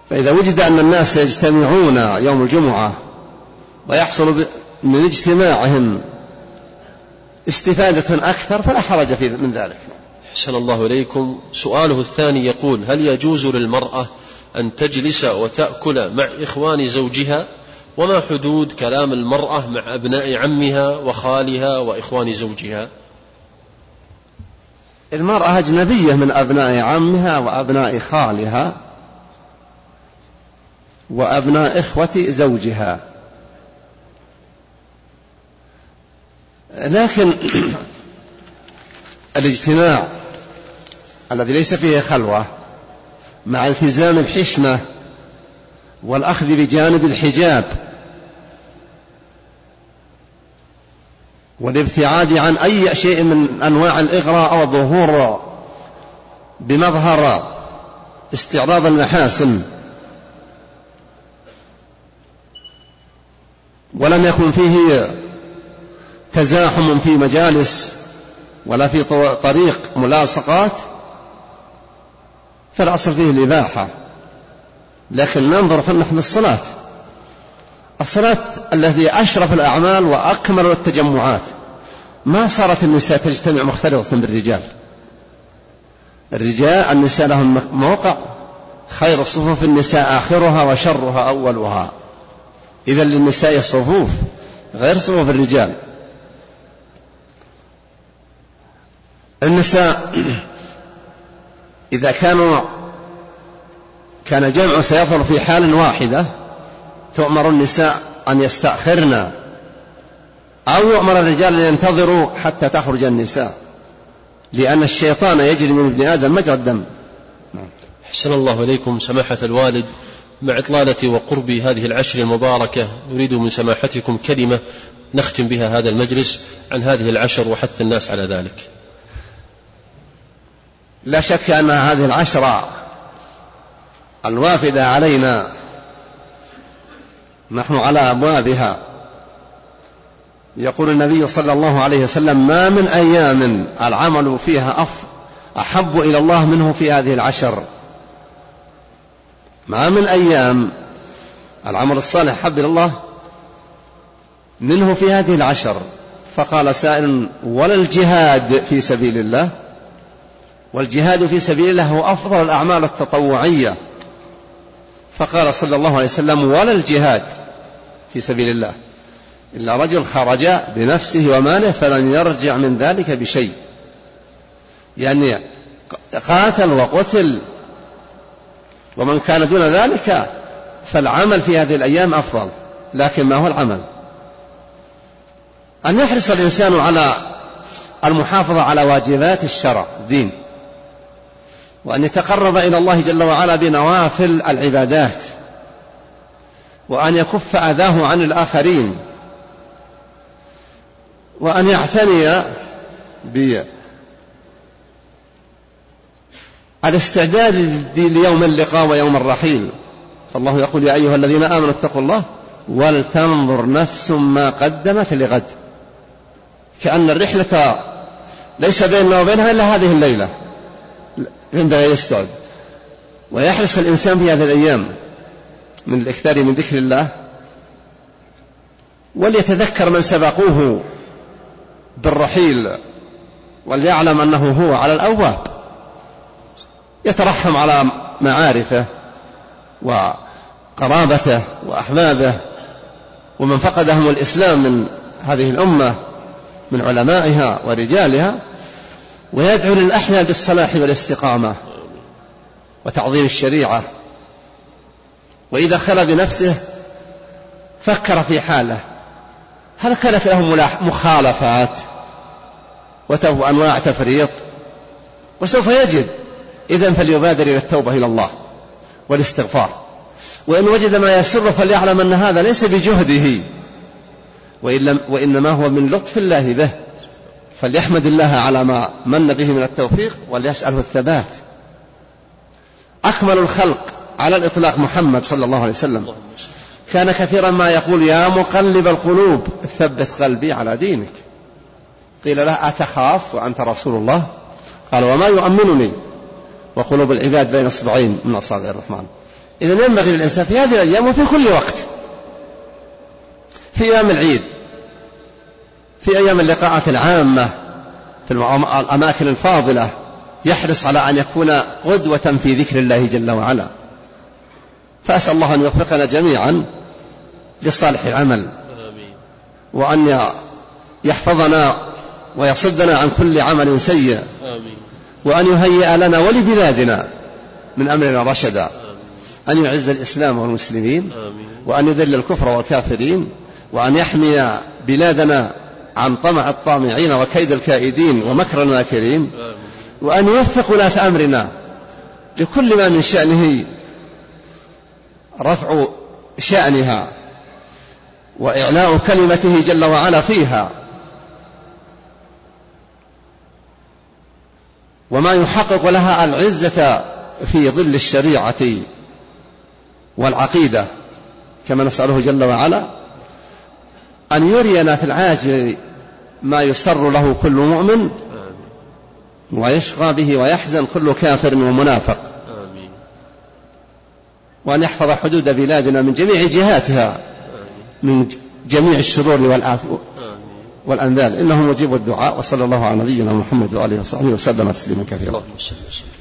فإذا وجد أن الناس يجتمعون يوم الجمعة ويحصل من اجتماعهم استفادة أكثر فلا حرج في من ذلك. حسن الله إليكم. سؤاله الثاني يقول هل يجوز للمرأة أن تجلس وتأكل مع إخوان زوجها؟ وما حدود كلام المرأة مع أبناء عمها وخالها وإخوان زوجها؟ المرأة أجنبية من أبناء عمها وأبناء خالها وأبناء إخوة زوجها. لكن الاجتماع الذي ليس فيه خلوة مع التزام الحشمة والأخذ بجانب الحجاب والابتعاد عن أي شيء من أنواع الإغراء أو الظهور بمظهر استعراض المحاسن ولم يكن فيه تزاحم في مجالس ولا في طريق ملاصقات فالأصل فيه الإباحة. لكن ننظر نحن الصلاة الصلاة التي أشرف الأعمال وأكمل التجمعات. ما صارت النساء تجتمع مختلطة بالرجال. الرجال النساء لهم موقع. خير صفوف النساء آخرها وشرها أولها. إذا للنساء صفوف غير صفوف الرجال. النساء إذا كانوا كان الجمع سيظهر في حال واحدة تؤمر النساء أن يستأخرن أو يؤمر الرجال أن ينتظروا حتى تخرج النساء لأن الشيطان يجري من ابن آدم مجرى الدم. حسن الله إليكم سماحة الوالد. مع إطلالة وقرب هذه العشر المباركة نريد من سماحتكم كلمة نختم بها هذا المجلس عن هذه العشر وحث الناس على ذلك. لا شك أن هذه العشرة الوافدة علينا. نحن على أبوابها يقول النبي صلى الله عليه وسلم ما من أيام العمل فيها أف أحب إلى الله منه في هذه العشر. ما من أيام العمل الصالح أحب إلى الله منه في هذه العشر. فقال سائل ولا الجهاد في سبيل الله؟ والجهاد في سبيل الله هو أفضل الأعمال التطوعية. فقال صلى الله عليه وسلم ولا الجهاد في سبيل الله. إلا رجل خرج بنفسه وماله فلن يرجع من ذلك بشيء. يعني قاتل وقتل ومن كان دون ذلك فالعمل في هذه الأيام أفضل لكن ما هو العمل؟ أن يحرص الإنسان على المحافظة على واجبات الشرع الدين وأن يتقرب إلى الله جل وعلا بنوافل العبادات وأن يكف أذاه عن الآخرين وأن يعتني بالاستعداد ليوم اللقاء ويوم الرحيل. فالله يقول يا أيها الذين آمنوا اتقوا الله ولتنظر نفس ما قدمت لغد. كأن الرحلة ليس بيننا وبينها إلا هذه الليلة. عندما يستعد ويحرص الإنسان في هذه الأيام من الإكثار من ذكر الله وليتذكر من سبقوه بالرحيل وليعلم أنه هو على الأواب يترحم على معارفه وقرابته وأحبابه ومن فقدهم الإسلام من هذه الأمة من علمائها ورجالها ويدعو للأحياء بالصلاح والاستقامة وتعظيم الشريعة. وإذا خلى بنفسه فكر في حاله. هل كانت لهم مخالفات وأنواع تفريط؟ وسوف يجد. إذا فليبادر إلى التوبة إلى الله والاستغفار. وإن وجد ما يسر فليعلم أن هذا ليس بجهده. وإنما هو من لطف الله به. فليحمد الله على ما من به من التوفيق وليسأله الثبات. أكمل الخلق على الإطلاق محمد صلى الله عليه وسلم. كان كثيرا ما يقول يا مقلب القلوب ثبت قلبي على دينك. قيل له أتخاف وأنت رسول الله؟ قال وما يؤمنني. وقلوب العباد بين اصبعين من أصابع الرحمن. اذا ينبغي للإنسان في هذه الأيام وفي كل وقت في أيام العيد في أيام اللقاءات العامة في الأماكن الفاضلة يحرص على أن يكون قدوة في ذكر الله جل وعلا. فأسأل الله أن يوفقنا جميعا لصالح العمل. وأن يحفظنا ويصدنا عن كل عمل سيء. وأن يهيئ لنا ولبلادنا من أمرنا رشدا. أن يعز الإسلام والمسلمين. وأن يذل الكفر والكافرين. وأن يحمي بلادنا عن طمع الطامعين وكيد الكائدين ومكر الماكرين وأن يوفق ولاة أمرنا لكل ما من شأنه رفع شأنها وإعلاء كلمته جل وعلا فيها. وما يحقق لها العزة في ظل الشريعة والعقيدة كما نسأله جل وعلا أن يرينا في العاجل ما يسر له كل مؤمن ويشقى به ويحزن كل كافر ومنافق. وأن يحفظ حدود بلادنا من جميع جهاتها من جميع الشرور والآثار والأنذال. إنه مجيب الدعاء وصلى الله على نبينا محمد وآله وصحبه وسلم تسليما كثيرا. اللهم صل وسلم.